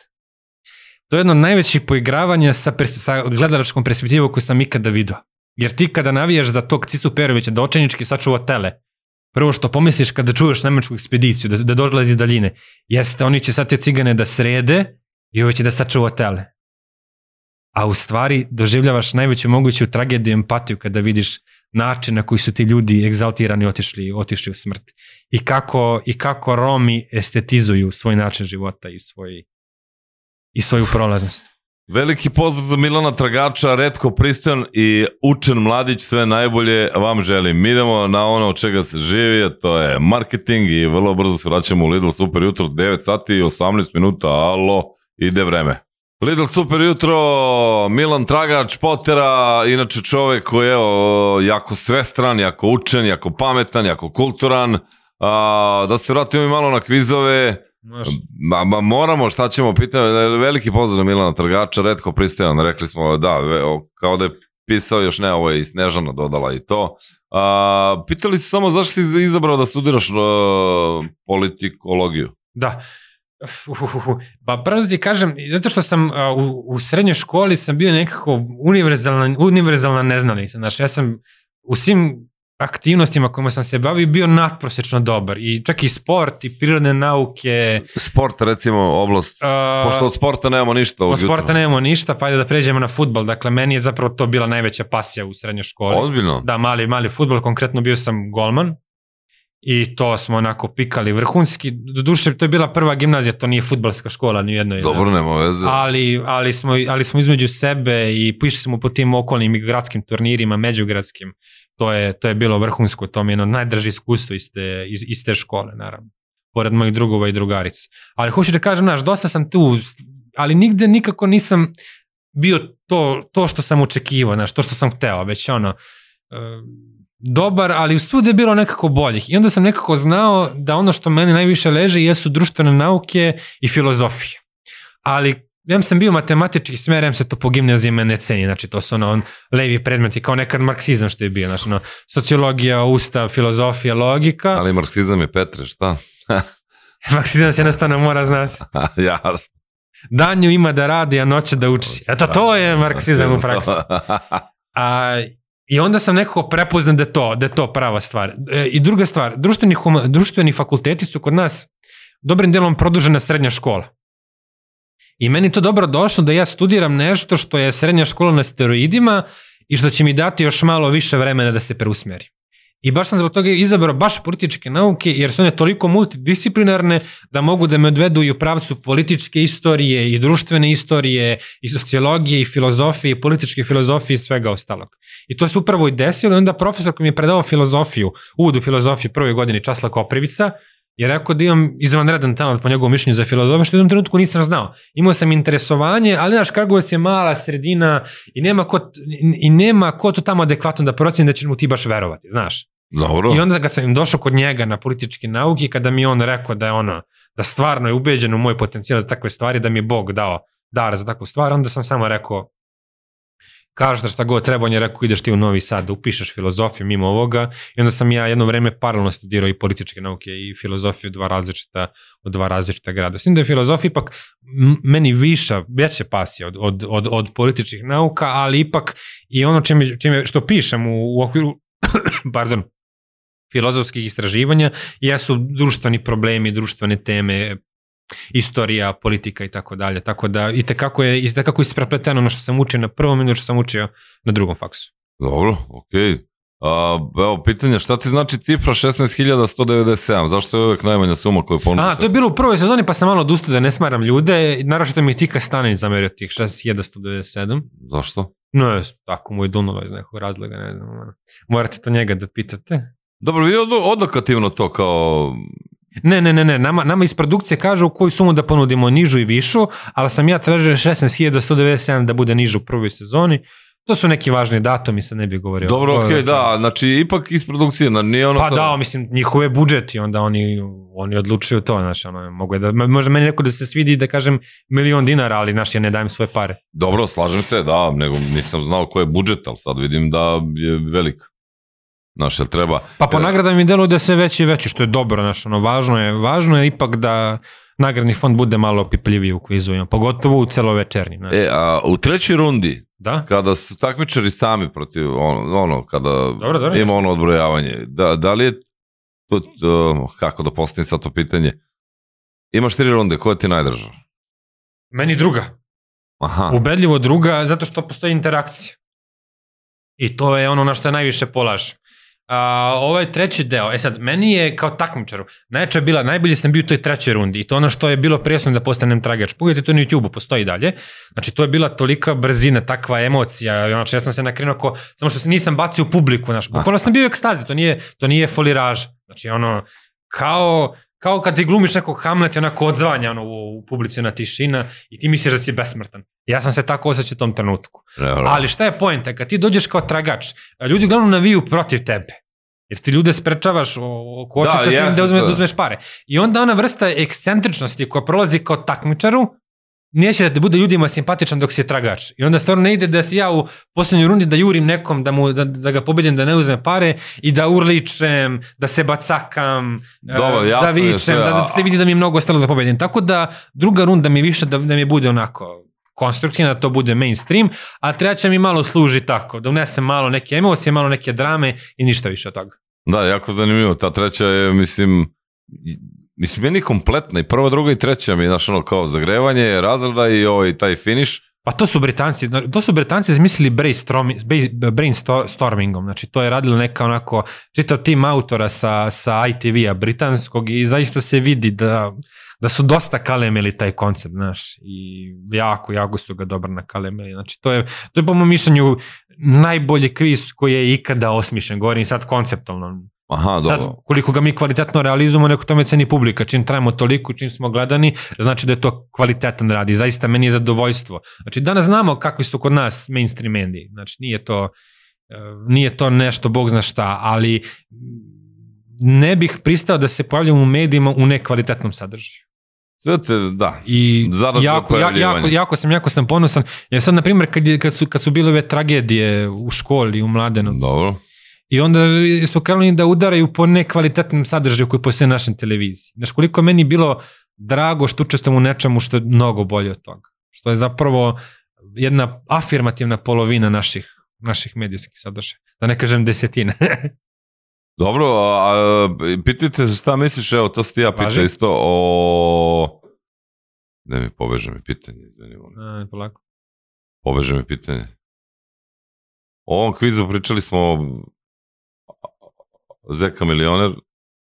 To je jedno od najvećih poigravanja sa, sa gledalačkom perspektivom koju sam ikada vidio. Jer ti kada navijaš za tog Cicu Perovića da očajnički sačuva tele, prvo što pomisliš kada čuješ nemačku ekspediciju, da, da dolazi iz daljine, jeste oni će sad te cigane da srede i ovo će da sačuva tele. A u stvari doživljavaš najveću moguću tragediju i empatiju kada vidiš način na koji su ti ljudi egzaltirani otišli, otišli u smrt. I kako, I kako Romi estetizuju svoj način života i, svoj, i svoju prolaznost. Veliki pozdrav za Milana Tragača, redko pristojan i učen mladić, sve najbolje vam želim. Mi idemo na ono od čega se živi, to je marketing i vrlo brzo se vraćamo u Lidl Super jutro, 9 sati i 18 minuta, alo, ide vreme. Lidl Super jutro, Milan Tragač, Potera, inače čovek koji je evo, jako svestran, jako učen, jako pametan, jako kulturan. A, da se vratimo i malo na kvizove. Ma, ma moramo, šta ćemo, pitati, veliki pozdrav Milana Trgača, redko pristojan, rekli smo da, o, kao da je pisao još ne, ovo je i Snežana dodala i to. A, pitali su samo zašto si izabrao da studiraš uh, politikologiju. Da. Pa prvo ti kažem, zato što sam u, u srednjoj školi sam bio nekako univerzalna, univerzalna neznanica. Znači, ja sam u svim aktivnostima kojima sam se bavio bio nadprosečno dobar. I čak i sport i prirodne nauke. Sport, recimo, oblast. a, Pošto od sporta nemamo ništa. od sporta nemamo ništa, pa ajde da pređemo na futbal. Dakle, meni je zapravo to bila najveća pasija u srednjoj školi. Ozbiljno? Da, mali, mali futbol, konkretno bio sam golman i to smo onako pikali vrhunski. Do duše, to je bila prva gimnazija, to nije futbalska škola ni u jednoj. Dobro, nema veze. Ali, ali, smo, ali smo između sebe i pišli smo po tim okolnim i gradskim turnirima, međugradskim. To je, to je bilo vrhunsko, to mi je jedno od najdraži iskustvo iz te, iz, iz te škole, naravno. Pored mojih drugova i drugarica. Ali hoću da kažem, znaš, dosta sam tu, ali nigde nikako nisam bio to, to što sam očekivao, znaš, to što sam hteo, već ono, e, dobar, ali svude je bilo nekako boljih. I onda sam nekako znao da ono što meni najviše leže jesu društvene nauke i filozofija. Ali ja sam bio matematički smer, em se to po gimnaziji mene ceni, znači to su ono on, levi predmeti, kao nekad marksizam što je bio, znači ono, sociologija, ustav, filozofija, logika, Ali marksizam je Petre, šta? marksizam se jednostavno mora znati. Jasno. Danju ima da radi, a noće da uči. Eto, to je marksizam u praksi. A, I onda sam nekako prepoznan da to, da je to prava stvar. E, I druga stvar, društveni, huma, društveni fakulteti su kod nas dobrim delom produžena srednja škola. I meni to dobro došlo da ja studiram nešto što je srednja škola na steroidima i što će mi dati još malo više vremena da se preusmeri. I baš sam zbog toga izabrao baš političke nauke, jer su one toliko multidisciplinarne da mogu da me odvedu i u pravcu političke istorije i društvene istorije i sociologije i filozofije i političke filozofije i svega ostalog. I to se upravo i desilo i onda profesor koji mi je predavao filozofiju, uvod u filozofiju prvoj godini Časla Koprivica, je rekao da imam izvanredan talent po njegovom mišljenju za filozofiju, što u jednom trenutku nisam znao. Imao sam interesovanje, ali znaš, Kragujevac je mala sredina i nema ko, i nema ko to tamo adekvatno da proceni da ćeš mu ti baš verovati, znaš. Dobro. I onda kad sam došao kod njega na političke nauke, kada mi on rekao da je ono, da stvarno je ubeđen u moj potencijal za takve stvari, da mi je Bog dao dar za takvu stvar, onda sam samo rekao, kažeš da šta god treba, on je rekao ideš ti u Novi Sad da upišeš filozofiju mimo ovoga i onda sam ja jedno vreme paralelno studirao i političke nauke i filozofiju dva različita, od dva različita grada. Mislim da je filozofija ipak meni viša, veća pasija od, od, od, od političkih nauka, ali ipak i ono čime, čime što pišem u, u okviru pardon, filozofskih istraživanja jesu društveni problemi, društvene teme, istorija, politika i tako dalje. Tako da i tekako je i tekako isprepleteno ono što sam učio na prvom i ono što sam učio na drugom faksu. Dobro, okej. A, evo, pitanje, šta ti znači cifra 16.197? Zašto je uvek najmanja suma koju ponuđaš? A, to je bilo u prvoj sezoni pa sam malo odustao da ne smaram ljude. Naravno mi je Tika Stanić zamerio tih 6197. Zašto? No, je, tako mu je dunulo iz nekog razloga, ne znam. Morate to njega da pitate. Dobro, vi od, odokativno to kao... Ne, ne, ne, ne, nama, nama iz produkcije kažu u koju sumu da ponudimo nižu i višu, ali sam ja tražio 16.197 da bude nižu u prvoj sezoni. To su neki važni datumi, sad ne bih govorio. Dobro, okej, da, znači ipak iz produkcije, na, nije ono... Pa sad- da, mislim, njihov je budžet i onda oni, oni odlučuju to, znači, ono, mogu je da, može meni neko da se svidi da kažem milion dinara, ali, znaš, ja ne dajem svoje pare. Dobro, slažem se, da, nego nisam znao ko je budžet, ali sad vidim da je velik. Znaš, jel treba... Pa po nagradama mi deluje da sve veći i veći, što je dobro, znaš, ono, važno je, važno je ipak da nagradni fond bude malo opipljiviji u kvizovima, pogotovo u celovečernji, znaš. E, a u trećoj rundi, Da? kada su takmičari sami protiv, ono, ono kada Dobro, dobro, ima ono odbrojavanje, da, da li je to, to, kako da postavim sad to pitanje, imaš tri runde, koja ti je najdrža? Meni druga. Aha, Ubedljivo druga, zato što postoji interakcija. I to je ono na što je najviše polaž. A, ovaj treći deo, e sad, meni je kao takmičaru, najjača je bila, najbolji sam bio u toj trećoj rundi i to ono što je bilo prijesno da postanem tragač. Pogledajte to na YouTube-u, postoji dalje. Znači, to je bila tolika brzina, takva emocija, znači, ja sam se nakrenuo ko, samo što se nisam bacio u publiku, znaš, bukvalno sam bio u ekstazi, to nije, to nije foliraž. Znači, ono, kao, kao kad ti glumiš nekog Hamlet i onako odzvanja ono, u, u publici na tišina i ti misliš da si besmrtan. Ja sam se tako osjećao u tom trenutku. Dobro. Ali šta je poenta? Kad ti dođeš kao tragač, ljudi uglavnom naviju protiv tebe. Jer ti ljude sprečavaš oko Da, očica da, jeste da, uzme, da uzmeš pare. I onda ona vrsta ekscentričnosti koja prolazi kao takmičaru, neće da bude ljudima simpatičan dok si je tragač. I onda stvarno ne ide da se ja u poslednjoj rundi da jurim nekom, da, mu, da, da ga pobedim, da ne uzmem pare i da urličem, da se bacakam, e, Dobro, da jasno je vičem, da, da se vidi da mi je mnogo ostalo da pobedim. Tako da druga runda mi više da, da mi bude onako konstruktivna, da to bude mainstream, a treća mi malo služi tako, da unesem malo neke emocije, malo neke drame i ništa više od toga. Da, jako zanimljivo. Ta treća je, mislim, mislim, meni kompletna i prva, druga i treća mi je, znaš, ono, kao zagrevanje, razrada i ovaj, taj finish. Pa to su Britanci, to su Britanci bra- brainstormingom, znači to je radilo neka onako čitav tim autora sa, sa ITV-a britanskog i zaista se vidi da, da su dosta kalemili taj koncept, znaš, i jako, jako su ga dobro nakalemili, znači to je, to je po mom mišljenju najbolji kviz koji je ikada osmišljen, govorim sad konceptualno, Aha, Sad, dobro. koliko ga mi kvalitetno realizujemo, neko tome ceni publika. Čim trajamo toliko, čim smo gledani, znači da je to kvalitetan rad i zaista meni je zadovoljstvo. Znači, danas znamo kakvi su kod nas mainstream mediji. Znači, nije to, eh, nije to nešto, bog zna šta, ali ne bih pristao da se pojavljam u medijima u nekvalitetnom sadržaju. Sve te, da. I Zarad jako, ja, pojavljivanja. jako, jako sam, jako sam ponosan. Jer sad, na primjer, kad, kad, su, kad su bile ove tragedije u školi, u Mladenovcu, Dobro. I onda su krenuli da udaraju po nekvalitetnom sadržaju koji postoje na našoj televiziji. Znaš, koliko je meni bilo drago što učestvujem u nečemu što je mnogo bolje od toga. Što je zapravo jedna afirmativna polovina naših, naših medijskih sadržaja. Da ne kažem desetine. Dobro, a, pitajte se šta misliš, evo, to si ti ja priča isto o... Ne mi poveže mi pitanje, molim. A, polako. poveže mi pitanje. O ovom kvizu pričali smo Zeka milioner,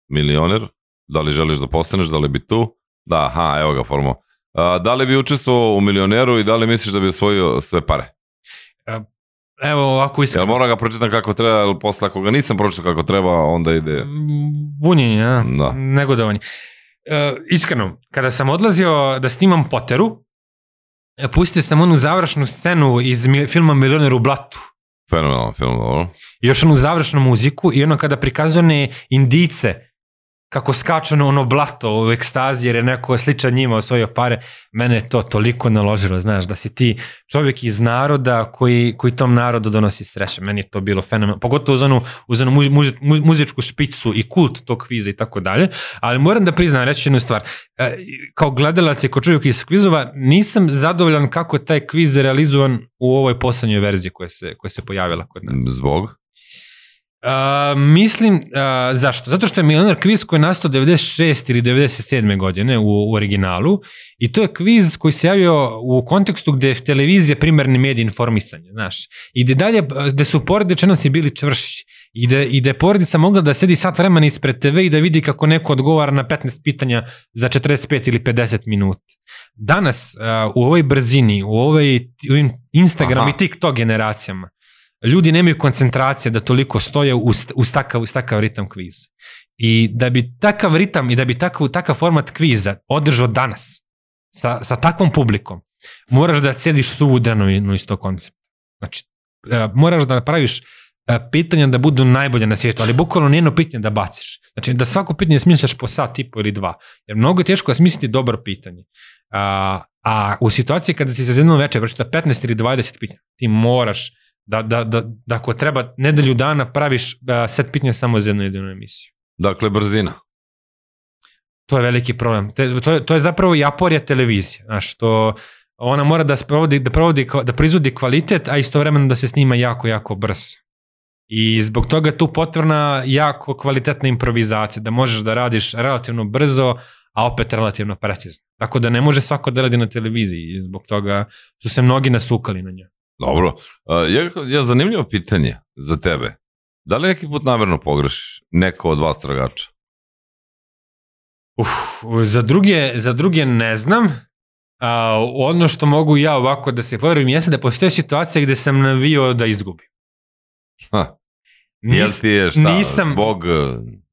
milioner, da li želiš da postaneš, da li bi tu? Da, aha, evo ga formo. A, da li bi učestvovao u milioneru i da li misliš da bi osvojio sve pare? Evo ovako Jel iskreno. moram ga pročitam kako treba, jer posle ako ga nisam pročitao kako treba, onda ide... Bunjenje, a? Da. negodovanje. E, iskreno, kada sam odlazio da snimam Poteru, e, pustio sam onu završnu scenu iz filma Milioner u blatu. Fenomenalan film, dobro. Još onu završnu muziku i ono kada prikazuje indice kako skaču na ono blato u ekstazi jer je neko sličan njima osvojio pare, mene je to toliko naložilo, znaš, da si ti čovjek iz naroda koji, koji tom narodu donosi sreće. Meni je to bilo fenomen, pogotovo uz onu, uz onu muzi, muzi, mu- muzičku špicu i kult tog kviza i tako dalje, ali moram da priznam reći jednu stvar. E, kao gledalac i kao čovjek iz kvizova, nisam zadovoljan kako je taj kviz realizovan u ovoj poslednjoj verziji koja se, koja se pojavila kod nas. Zbog? Uh, mislim, uh, zašto? Zato što je Milioner kviz koji je nastao 96 ili 97. godine u, u originalu i to je kviz koji se javio u kontekstu gde je televizija primarni medij informisanja, znaš. I gde dalje, gde su porodični odnosi bili čvršći i da, i je porodica mogla da sedi sat vremena ispred TV i da vidi kako neko odgovara na 15 pitanja za 45 ili 50 minuta. Danas, uh, u ovoj brzini, u ovoj u Instagram Aha. i TikTok generacijama, ljudi nemaju koncentracije da toliko stoje uz, uz, takav, uz takav ritam kviz. I da bi takav ritam i da bi takav, takav format kviza održao danas sa, sa takvom publikom, moraš da sediš suvu dranu iz tog koncepta. Znači, e, moraš da praviš e, pitanja da budu najbolje na svijetu, ali bukvalno nijedno pitanje da baciš. Znači, da svako pitanje smisliš po sat, i po ili dva. Jer mnogo je teško smisliti dobro pitanje. A, a u situaciji kada ti se za jedno večer pročita 15 ili 20 pitanja, ti moraš da, da, da, da ako treba nedelju dana praviš a, set pitanja samo za jednu jedinu emisiju. Dakle, brzina. To je veliki problem. Te, to, je, to je zapravo i aporija televizije. Znaš, to, ona mora da sprovodi, da provodi, da proizvodi kvalitet, a istovremeno da se snima jako, jako brzo. I zbog toga je tu potrebna jako kvalitetna improvizacija, da možeš da radiš relativno brzo, a opet relativno precizno. Tako da ne može svako da radi na televiziji zbog toga su se mnogi nasukali na nju. Dobro. Ja, ja zanimljivo pitanje za tebe. Da li neki put namerno pogrešiš neko od vas tragača? Uf, za druge, za druge ne znam. A, ono što mogu ja ovako da se poverujem jeste da postoje situacija gde sam navio da izgubim. Ha. Nis- Jel ti je šta? nisam- Zbog eh,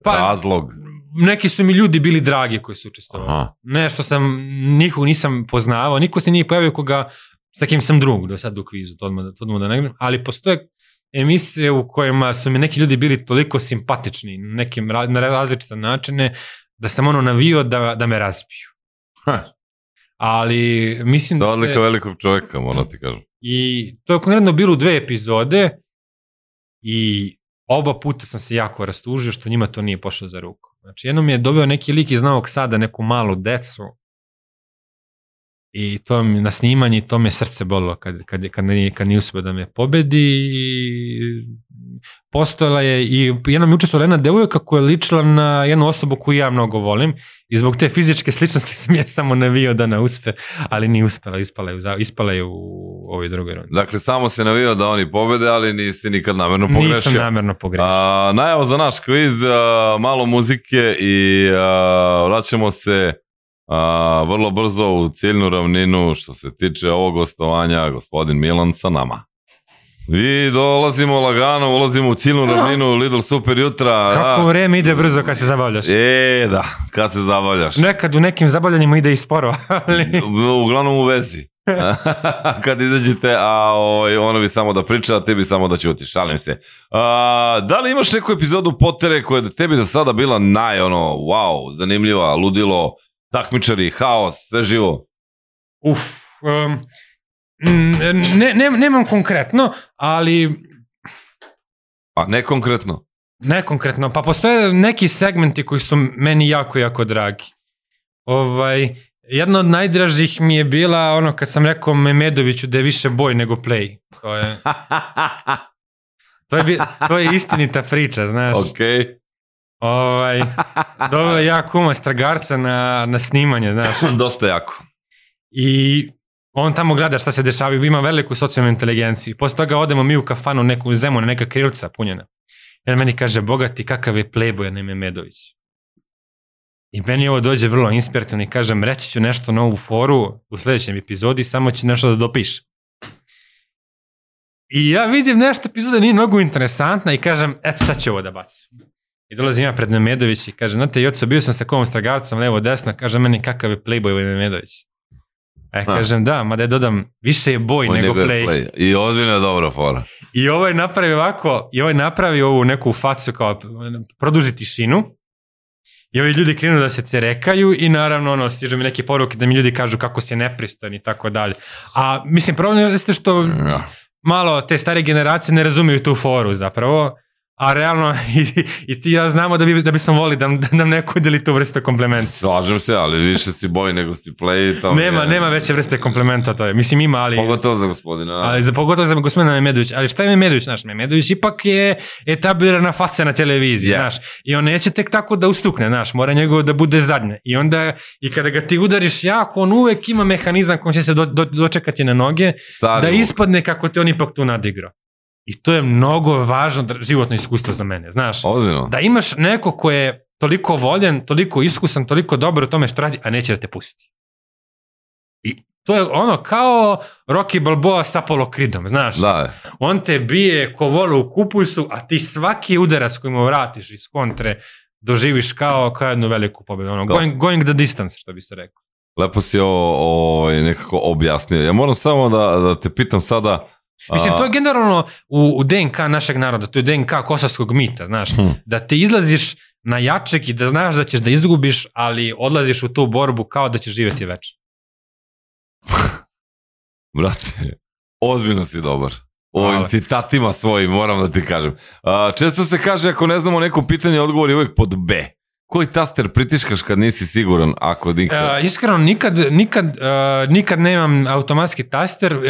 Pa- razlog? neki su mi ljudi bili dragi koji su učestvovali. Nešto sam, niko nisam poznavao, niko se nije pojavio koga, sa kim sam drug do sad u kvizu, to odmah, da- to odmah da ne ali postoje emisije u kojima su mi neki ljudi bili toliko simpatični na nekim na različite načine da sam ono navio da, da me razbiju. Ha. ali mislim Da da odlika se... velikog čoveka, moram ti kažem. I to je konkretno bilo u dve epizode i oba puta sam se jako rastužio što njima to nije pošlo za ruku. Znači, jednom je doveo neki lik iz Novog Sada, neku malu decu i to mi na snimanju to me srce bolilo kad, kad, kad, nije, kad nije uspio da me pobedi i postojala je i jednom je učestvovala jedna devojka koja je ličila na jednu osobu koju ja mnogo volim i zbog te fizičke sličnosti sam ja samo navio da ne uspe, ali nije uspela, ispala je u, ispala je u ovoj drugoj rundi. Dakle, samo se navio da oni pobede, ali nisi nikad namerno pogrešio. Nisam namerno pogrešio. A, najava za naš kviz, a, malo muzike i a, vraćamo se a, vrlo brzo u ciljnu ravninu što se tiče ovog gostovanja, gospodin Milan sa nama. I dolazimo lagano, ulazimo u ciljnu ravninu, Lidl super jutra. Kako a, vreme ide brzo kad se zabavljaš. E, da, kad se zabavljaš. Nekad u nekim zabavljanjima ide i sporo, ali... Uglavnom u vezi. kad izađete, a ovaj, ono bi samo da priča, a ti bi samo da ćuti, šalim se. A, da li imaš neku epizodu Potere koja je tebi do sada bila naj, ono, wow, zanimljiva, ludilo, takmičari, haos, sve živo? Uf, um, ne, ne, nemam konkretno, ali A ne konkretno. ne konkretno, pa postoje neki segmenti koji su meni jako, jako dragi. Ovaj, jedna od najdražih mi je bila ono kad sam rekao Memedoviću da je više boj nego play. To je, to je, to je istinita priča, znaš. ok. Ovaj, doveo ja kuma stragarca na, na snimanje, znaš. Dosta jako. I on tamo gleda šta se dešava i ima veliku socijalnu inteligenciju. Posle toga odemo mi u kafanu, neku zemu, na neka krilca punjena. On meni kaže, bogati, kakav je playboy, a ne Memedović. I meni ovo dođe vrlo inspirativno i kažem, reći ću nešto na ovu foru u sledećem epizodi, samo ću nešto da dopišem. I ja vidim nešto epizoda nije mnogo interesantna i kažem, eto sad ću ovo da bacim. I dolazim ja pred Memedović i kaže, znate, Joco, bio sam sa kom stragarcom levo desno, kaže meni kakav je playboy ovaj Memedović. A ja Ha. kažem, da, mada je dodam, više je boj On nego je play. I ozbiljno je dobra fora. I ovo je napravio ovako, i ovo je napravio ovu neku facu kao produži tišinu. I ovi ljudi krenu da se cerekaju i naravno ono, stižu mi neke poruke da mi ljudi kažu kako si nepristojan i tako dalje. A mislim, problem je što malo te stare generacije ne razumiju tu foru zapravo. A realno i, i ti ja znamo da bi, da bismo voli da, da nam neko udeli tu vrstu komplementa. Slažem se, ali više si boj nego si play. To mi Nema, je- nema veće vrste komplementa to je. Mislim ima, ali... Pogotovo za gospodina. Ali za pogotovo za gospodina Memedović. Ali šta je Memedović, znaš, Memedović ipak je etablirana faca na televiziji, Je. znaš. I on neće tek tako da ustukne, znaš, mora njegovo da bude zadnje. I onda, i kada ga ti udariš jako, on uvek ima mehanizam kojim će se do, do, dočekati na noge, Stari da ispadne kako te on ipak tu nadigrao. I to je mnogo važno životno iskustvo za mene, znaš. Ozbiljno. Da imaš neko ko je toliko voljen, toliko iskusan, toliko dobar u tome što radi, a neće da te pusti. I to je ono kao Rocky Balboa sa Apollo Creedom, znaš. Da, On te bije ko volo u kupusu, a ti svaki udarac koji mu vratiš iz kontre doživiš kao, kao jednu veliku pobedu. Ono, Da. going, going the distance, što bi se rekao. lepo si ovo ovaj, nekako objasnio. Ja moram samo da, da te pitam sada... Mislim, to je generalno u, u DNK našeg naroda, to je DNK kosovskog mita, znaš. Hm. Da ti izlaziš na jačeg i da znaš da ćeš da izgubiš, ali odlaziš u tu borbu kao da ćeš živjeti večno. Brate, ozbiljno si dobar. Ovim Hvala. citatima svojim, moram da ti kažem. A, često se kaže, ako ne znamo neko pitanje, odgovor je uvijek pod B. Koji taster pritiškaš kad nisi siguran, ako nikad? Uh, iskreno, nikad, nikad, uh, nikad nemam automatski taster, uh,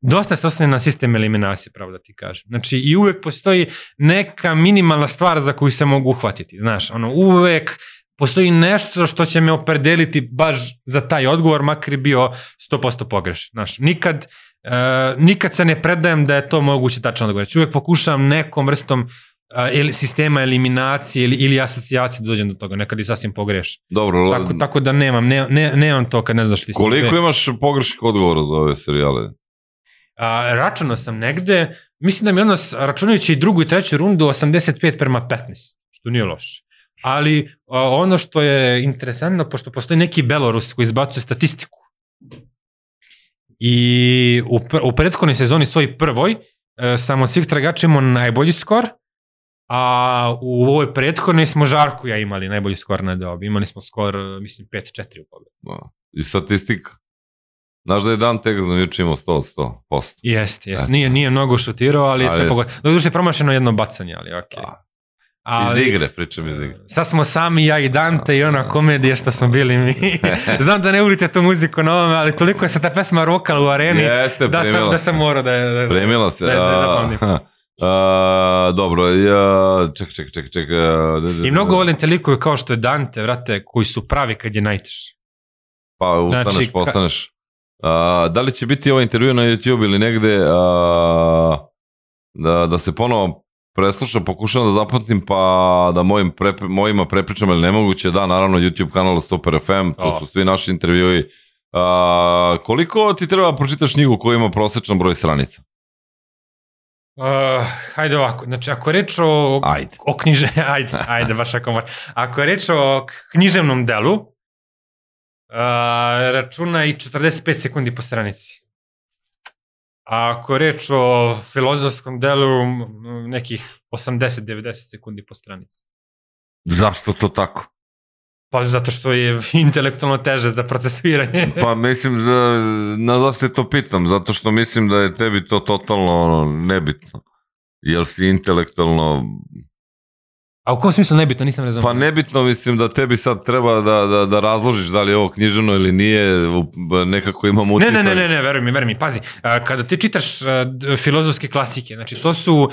dosta se ostane na sistem eliminacije, pravo da ti kažem. Znači, i uvek postoji neka minimalna stvar za koju se mogu uhvatiti, znaš, ono, uvek postoji nešto što će me opredeliti baš za taj odgovor, makar bio 100% pogrešan. Znaš, nikad, uh, nikad se ne predajem da je to moguće tačno odgovor. Znači, uvek pokušavam nekom vrstom ili sistema eliminacije ili, ili asocijacije da dođem do toga, nekad i sasvim pogrešim. Dobro, Tako, tako da nemam, ne, ne, nemam to kad ne znaš listu. koliko imaš pogrešnih odgovora za ove serijale? A, računao sam negde, mislim da mi odnos, računajući i drugu i treću rundu, 85 prema 15, što nije loše. Ali a, ono što je interesantno, pošto postoji neki Belorus koji izbacuje statistiku, i u, pr u prethodnoj sezoni svoj prvoj e, sam od svih tragača imao najbolji skor, a u ovoj prethodnoj smo Žarku ja imali najbolji skor na dobi. Imali smo skor, mislim, 5-4 u pobedu. Da. i statistika. Znaš da je Dan Tegazno juče imao 100 od 100%. Jeste, jeste. Eto. Nije, nije mnogo šutirao, ali, Ali se pogodio. Doduše je promašeno jedno bacanje, ali okej. Da. Ali, Iz igre, pričam iz igre. Sad smo sami ja i Dante i ona komedija što smo bili mi. Znam da ne volite tu muziku na ovome, ali toliko je se ta pesma rokala u areni Jeste, da sam, primila da sam morao da je... Da, Premila se. Da, da, a, zapamtim. a, dobro, ja, ček, ček, ček, ček. a, da, da, I mnogo da. volim te likove kao što je Dante, vrate, koji su pravi kad je najteže. Pa ustaneš, Znači, postaneš. A, da li će biti ovaj intervju na YouTube ili negde a, da, da se ponovo preslušam, pokušam da zapamtim pa da mojim prep, mojima prepričam ili nemoguće, da, naravno YouTube kanal Super FM, to O. su svi naši intervjui. A, koliko ti treba da pročitaš knjigu koja ima prosečan broj stranica? Uh, hajde ovako, znači ako je reč o, Ajde. o knjiže, ajde, ajde, baš ako može. Ako je reč o književnom delu, uh, računa i 45 sekundi po stranici. A ako je reč o filozofskom delu, nekih 80-90 sekundi po stranici. Zašto to tako? Pa zato što je intelektualno teže za procesuiranje. Pa mislim, za, na zašto to pitam? Zato što mislim da je tebi to totalno nebitno. Jel si intelektualno... A u kom smislu nebitno, nisam razumio. Pa nebitno mislim da tebi sad treba da, da, da razložiš da li je ovo književno ili nije, nekako imam Ne, utisak. ne, ne, ne, ne, veruj mi, veruj mi, pazi, kada ti čitaš filozofske klasike, znači to su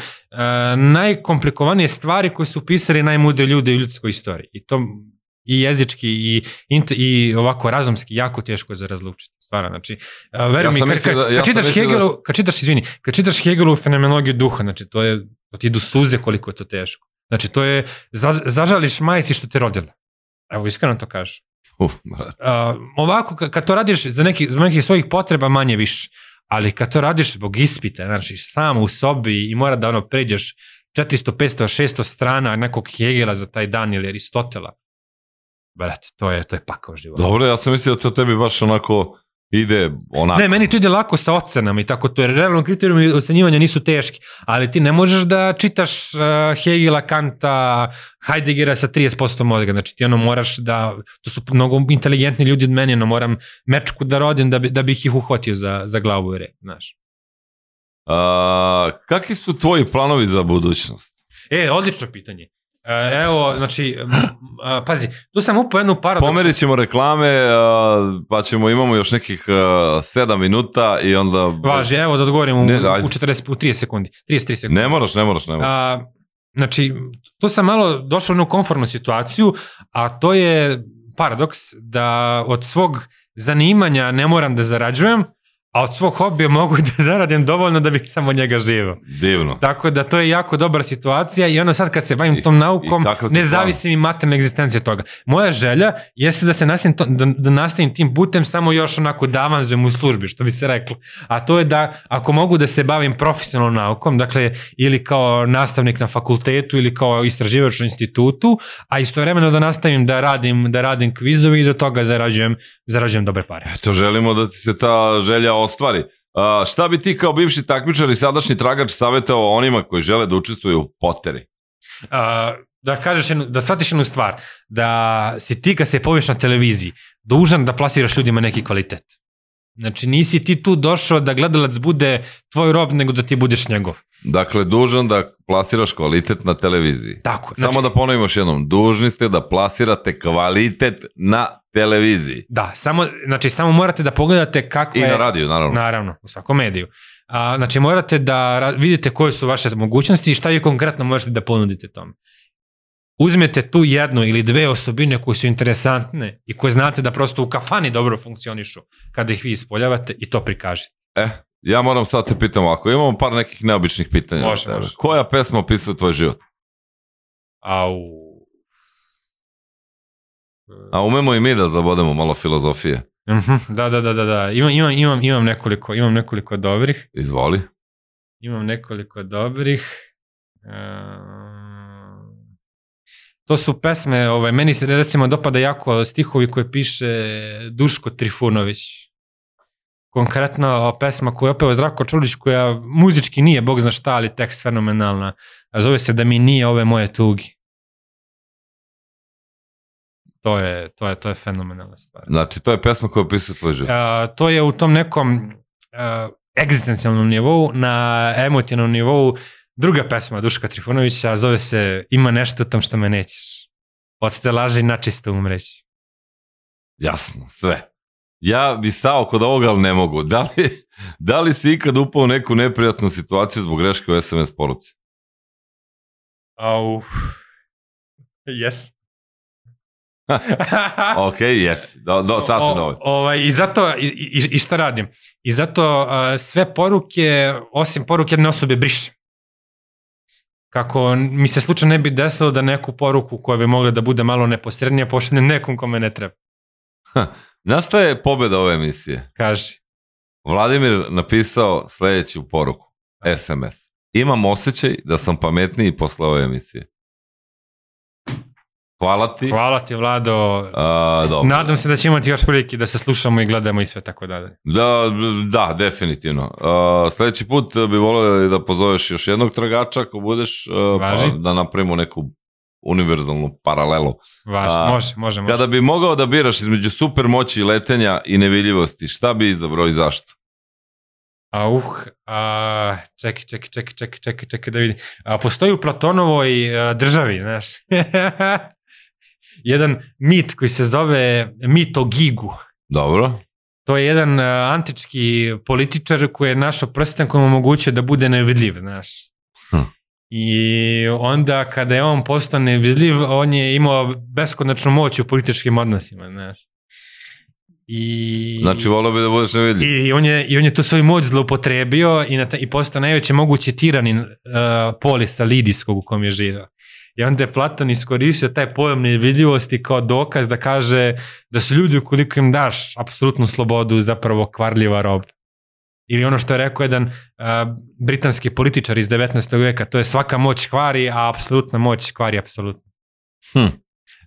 najkomplikovanije stvari koje su pisali najmudri ljudi u ljudskoj istoriji. I to i jezički i, i ovako razumski jako teško je za razlučiti. Stvarno, znači, veruj Ja mi, kad, kad, da- ja kad čitaš mislio da- Hegelu, kad čitaš, izvini, kad čitaš Hegelu fenomenologiju duha, znači to je, to ti idu suze koliko je to teško. Znači, to je, za, zažališ majici što te rodila. Evo, iskreno to kažeš. Uf. Uh, ovako, ka- kad to radiš za neki, za nekih svojih potreba manje više, ali kad to radiš zbog ispita, znači samo u sobi i mora da ono pređeš 400, 500, 600 strana nekog Hegela za taj dan ili Aristotela, brate, to je, to je pakao život. Dobro, ja sam mislio da to tebi baš onako ide onako. Ne, meni to ide lako sa ocenama i tako, to je realno kriterijumi ocenjivanja nisu teški, ali ti ne možeš da čitaš uh, Hegela, Kanta, Heideggera sa 30% mozga, znači ti ono moraš da, to su mnogo inteligentni ljudi od meni, ono moram mečku da rodim da, bi, da bih ih uhvatio za, za glavu i rep, znaš. A, kakvi su tvoji planovi za budućnost? E, odlično pitanje. E, evo, znači, a, pazi, tu sam upao jednu paradoksu. Pomerit ćemo reklame, a, pa ćemo, imamo još nekih a, 7 minuta i onda... Važi, evo da odgovorim u, Ne, ne, ajde. u, 40, u 30 sekundi. 33 sekundi. Ne moraš, ne moraš, ne moraš. A, znači, tu sam malo došao u jednu konformnu situaciju, a to je paradoks da od svog zanimanja ne moram da zarađujem, a od svog hobija mogu da zaradim dovoljno da bih samo njega živao. Divno. Tako da to je jako dobra situacija i ono sad kad se bavim I- tom naukom, ne zavisi mi materijalna egzistencija toga. Moja želja jeste da se nastavim, to, da, da nastavim tim putem samo još onako da avanzujem u službi, što bi se reklo. A to je da ako mogu da se bavim profesionalnom naukom, dakle ili kao nastavnik na fakultetu ili kao istraživač u institutu, a istovremeno da nastavim da radim, da radim kvizovi i do toga zarađujem, zarađujem dobre pare. Eto, želimo da ti se ta želja ostvari. A, šta bi ti kao bivši takmičar i sadašnji tragač savjetovao onima koji žele da učestvuju u poteri? a, da kažeš jednu, da shvatiš jednu stvar, da si ti kad se poviš na televiziji dužan da plasiraš ljudima neki kvalitet. Znači nisi ti tu došao da gledalac bude tvoj rob, nego da ti budeš njegov. Dakle, dužan da plasiraš kvalitet na televiziji. Tako. Znači, Samo da ponovimo još jednom, dužni ste da plasirate kvalitet na televiziji. Da, samo, znači samo morate da pogledate kakva I je... na radiju, naravno. Naravno, u svakom mediju. A, znači morate da vidite koje su vaše mogućnosti i šta vi konkretno možete da ponudite tome. Uzmete tu jednu ili dve osobine koje su interesantne i koje znate da prosto u kafani dobro funkcionišu kada ih vi ispoljavate i to prikažete. E, ja moram sad te pitam ovako, imamo par nekih neobičnih pitanja. Može, može. Koja pesma opisuje tvoj život? Au. A umemo i mi da zabodemo malo filozofije. Mhm, da, da, da, da, da. Imam, imam, imam, imam nekoliko, imam nekoliko dobrih. Izvoli. Imam nekoliko dobrih. Ehm, to su pesme, ovaj, meni se recimo dopada jako stihovi koje piše Duško Trifunović. Konkretno pesma koju je opeo Zdravko Čulić koja muzički nije, bog zna šta, ali tekst fenomenalna. Zove se Da mi nije ove moje tugi. To je, to je, to je fenomenalna stvar. Znači, to je pesma koja opisuje tvoj život. A, to je u tom nekom a, egzistencijalnom nivou, na emotivnom nivou, druga pesma Duška Trifunovića, zove se Ima nešto tam što me nećeš. Od stelaže i načisto umreći. Jasno, sve. Ja bi stao kod ovoga, ali ne mogu. Da li, da li si ikad upao u neku neprijatnu situaciju zbog greške u SMS poruci? Au. Yes. Ok, jesi. Do, do, sasvim dovoljno. Ovaj, I zato, i, i, i šta radim? I zato uh, sve poruke, osim poruke jedne osobe, brišem. Kako mi se slučajno ne bi desilo da neku poruku koja bi mogla da bude malo neposrednija pošaljem nekom kome ne treba. Znaš šta je pobeda ove emisije? Kaži. Vladimir napisao sledeću poruku. SMS. Imam osjećaj da sam pametniji posle ove emisije. Hvala ti. Hvala ti, Vlado. A, dobro. Nadam se da će imati još prilike da se slušamo i gledamo i sve tako dalje. Da, da, definitivno. Uh, sledeći put bi volio da pozoveš još jednog tragača ako budeš, Važi. pa da napravimo neku univerzalnu paralelu. Važno, A, može, može, može. Kada bi mogao da biraš između super moći letenja i nevidljivosti, šta bi izabrao i zašto? A uh, a, čekaj, čekaj, čekaj, čekaj, čekaj, čekaj da vidim. A, postoji u Platonovoj a, državi, znaš, jedan mit koji se zove mit o Gigu. Dobro. To je jedan a, antički političar koji je našao prsten koji mu omogućuje da bude nevidljiv, znaš. Hm. I onda kada je on postao nevidljiv, on je imao beskonačnu moć u političkim odnosima, znaš. I... Znači, volio bi da budeš nevidljiv. I on je, i on je tu svoju moć zloupotrebio i, na ta, i postao najveći mogući tiranin uh, polisa lidijskog u kom je živao. I onda je Platon iskoristio taj pojam nevidljivosti kao dokaz da kaže da su ljudi ukoliko im daš apsolutnu slobodu zapravo kvarljiva rob. Ili ono što je rekao jedan uh, britanski političar iz 19. veka, to je svaka moć kvari, a apsolutna moć kvari apsolutno. Hm.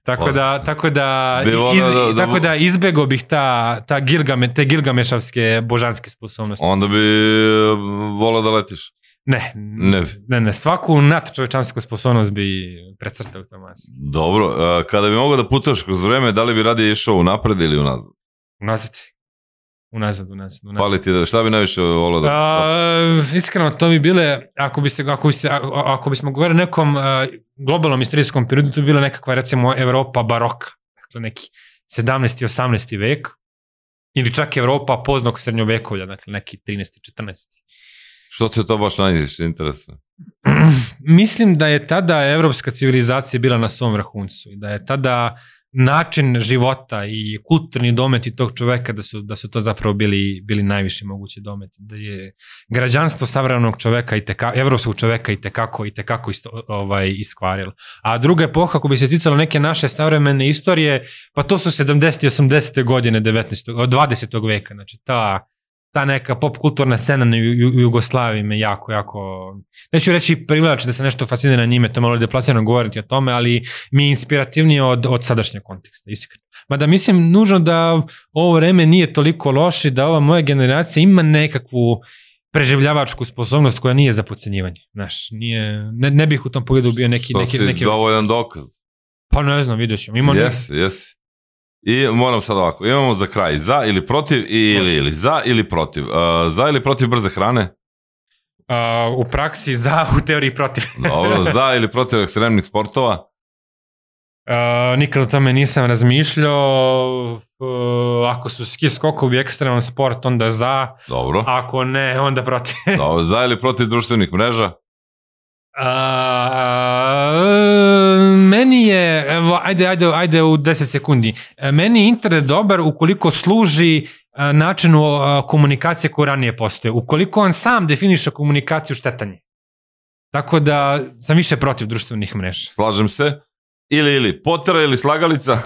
Tako da, tako da, iz, da- da tako da izbego bih ta, ta gilgame, te gilgamešavske božanske sposobnosti. Onda bi volio da letiš. Ne, Ne. ne, ne, svaku nadčovečansku sposobnost bi precrtao Tomas. Dobro, uh, kada bi mogao da putuješ kroz vreme, da li bi radije išao u napred ili unazad? Unazad. Unazad, unazad, unazad. Pali ti da, šta bi najviše volio da... A, iskreno, to bi bile, ako, bi se, ako, bi se, ako, bismo govorili o nekom a, globalnom istorijskom periodu, to bi bila nekakva, recimo, Evropa baroka. Dakle, neki 17. i 18. vek. Ili čak Evropa poznog srednjovekovlja, dakle, neki 13. 14. Što te to baš najviše interesuje? Mislim da je tada evropska civilizacija bila na svom vrhuncu i da je tada način života i kulturni dometi tog čoveka da su, da su to zapravo bili, bili najviši mogući dometi. Da je građanstvo savremenog čoveka i teka, evropskog čoveka i tekako, i tekako isto, ovaj, iskvarilo. A druga epoha, ako bi se ticalo neke naše savremene istorije, pa to su 70. i 80. godine 19. 20. veka. Znači ta ta neka pop kulturna scena na Ju- Ju- Jugoslaviji me jako, jako, neću reći privlači da se nešto fascinira njime, to je malo deplasirano govoriti o tome, ali mi je inspirativnije od, od sadašnjeg konteksta, iskreno. Mada mislim nužno da ovo vreme nije toliko loše, da ova moja generacija ima nekakvu preživljavačku sposobnost koja nije za pocenjivanje. Znaš, nije, ne, ne bih u tom pogledu bio neki... Što neki, si neki dovoljan dokaz. Pa ne znam, vidjet ćemo. Ima neki- Jesi, jesi. I moram sad ovako, imamo za kraj za ili protiv ili, ili za ili protiv. Uh, za ili protiv brze hrane? a, u praksi za, u teoriji protiv. Dobro, za ili protiv ekstremnih sportova? Uh, nikad o tome nisam razmišljao. Uh, ako su ski skokovi ekstreman sport, onda za. Dobro. Ako ne, onda protiv. Dobro. Za ili protiv društvenih mreža? Uh, meni je, evo, ajde, ajde, ajde u 10 sekundi. E, Meni je internet dobar ukoliko služi e, načinu e, komunikacije koji ranije postoje. Ukoliko on sam definiše komunikaciju štetanje. Tako da sam više protiv društvenih mreža. Slažem se. Ili, ili, potera ili slagalica?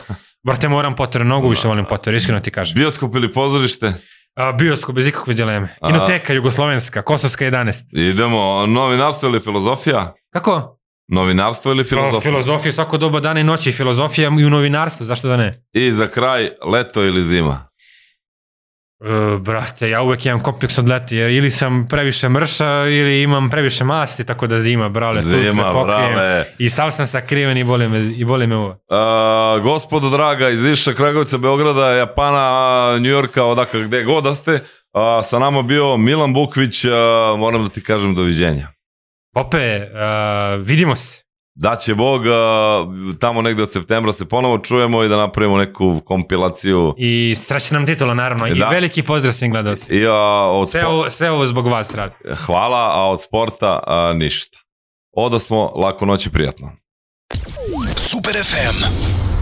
Brate, moram Potter, mnogo više volim Potter, iskreno ti kažem. Bioskop ili pozorište? A, bioskop bez ikakve dileme. Kinoteka, Jugoslovenska, Kosovska 11. Idemo, novinarstvo ili filozofija? Kako? Novinarstvo ili Filozofija. filozofija? filozofija svako doba dana i noći, filozofija i u novinarstvu, zašto da ne? I za kraj, leto ili zima? E, brate, ja uvek imam kompleks od leti, jer ili sam previše mrša ili imam previše masti, tako da zima, brale, tu se Zima, pokrijem. brale. I sav sam sakriven i boli me, i boli me uvo. A, gospodo draga iz Iša, Kragovica, Beograda, Japana, Njujorka, odakle gde god da ste, a, sa nama bio Milan Bukvić, a, moram da ti kažem doviđenja. Pope, uh, vidimo se. Da će Bog, tamo negde od septembra se ponovo čujemo i da napravimo neku kompilaciju. I sreća nam titula, naravno. I Da. veliki pozdrav svim gledalcima. I, a, od Sve ovo, sve ovo zbog vas radi. Hvala, a od sporta a, ništa. Oda smo, lako noć i prijatno. Super FM.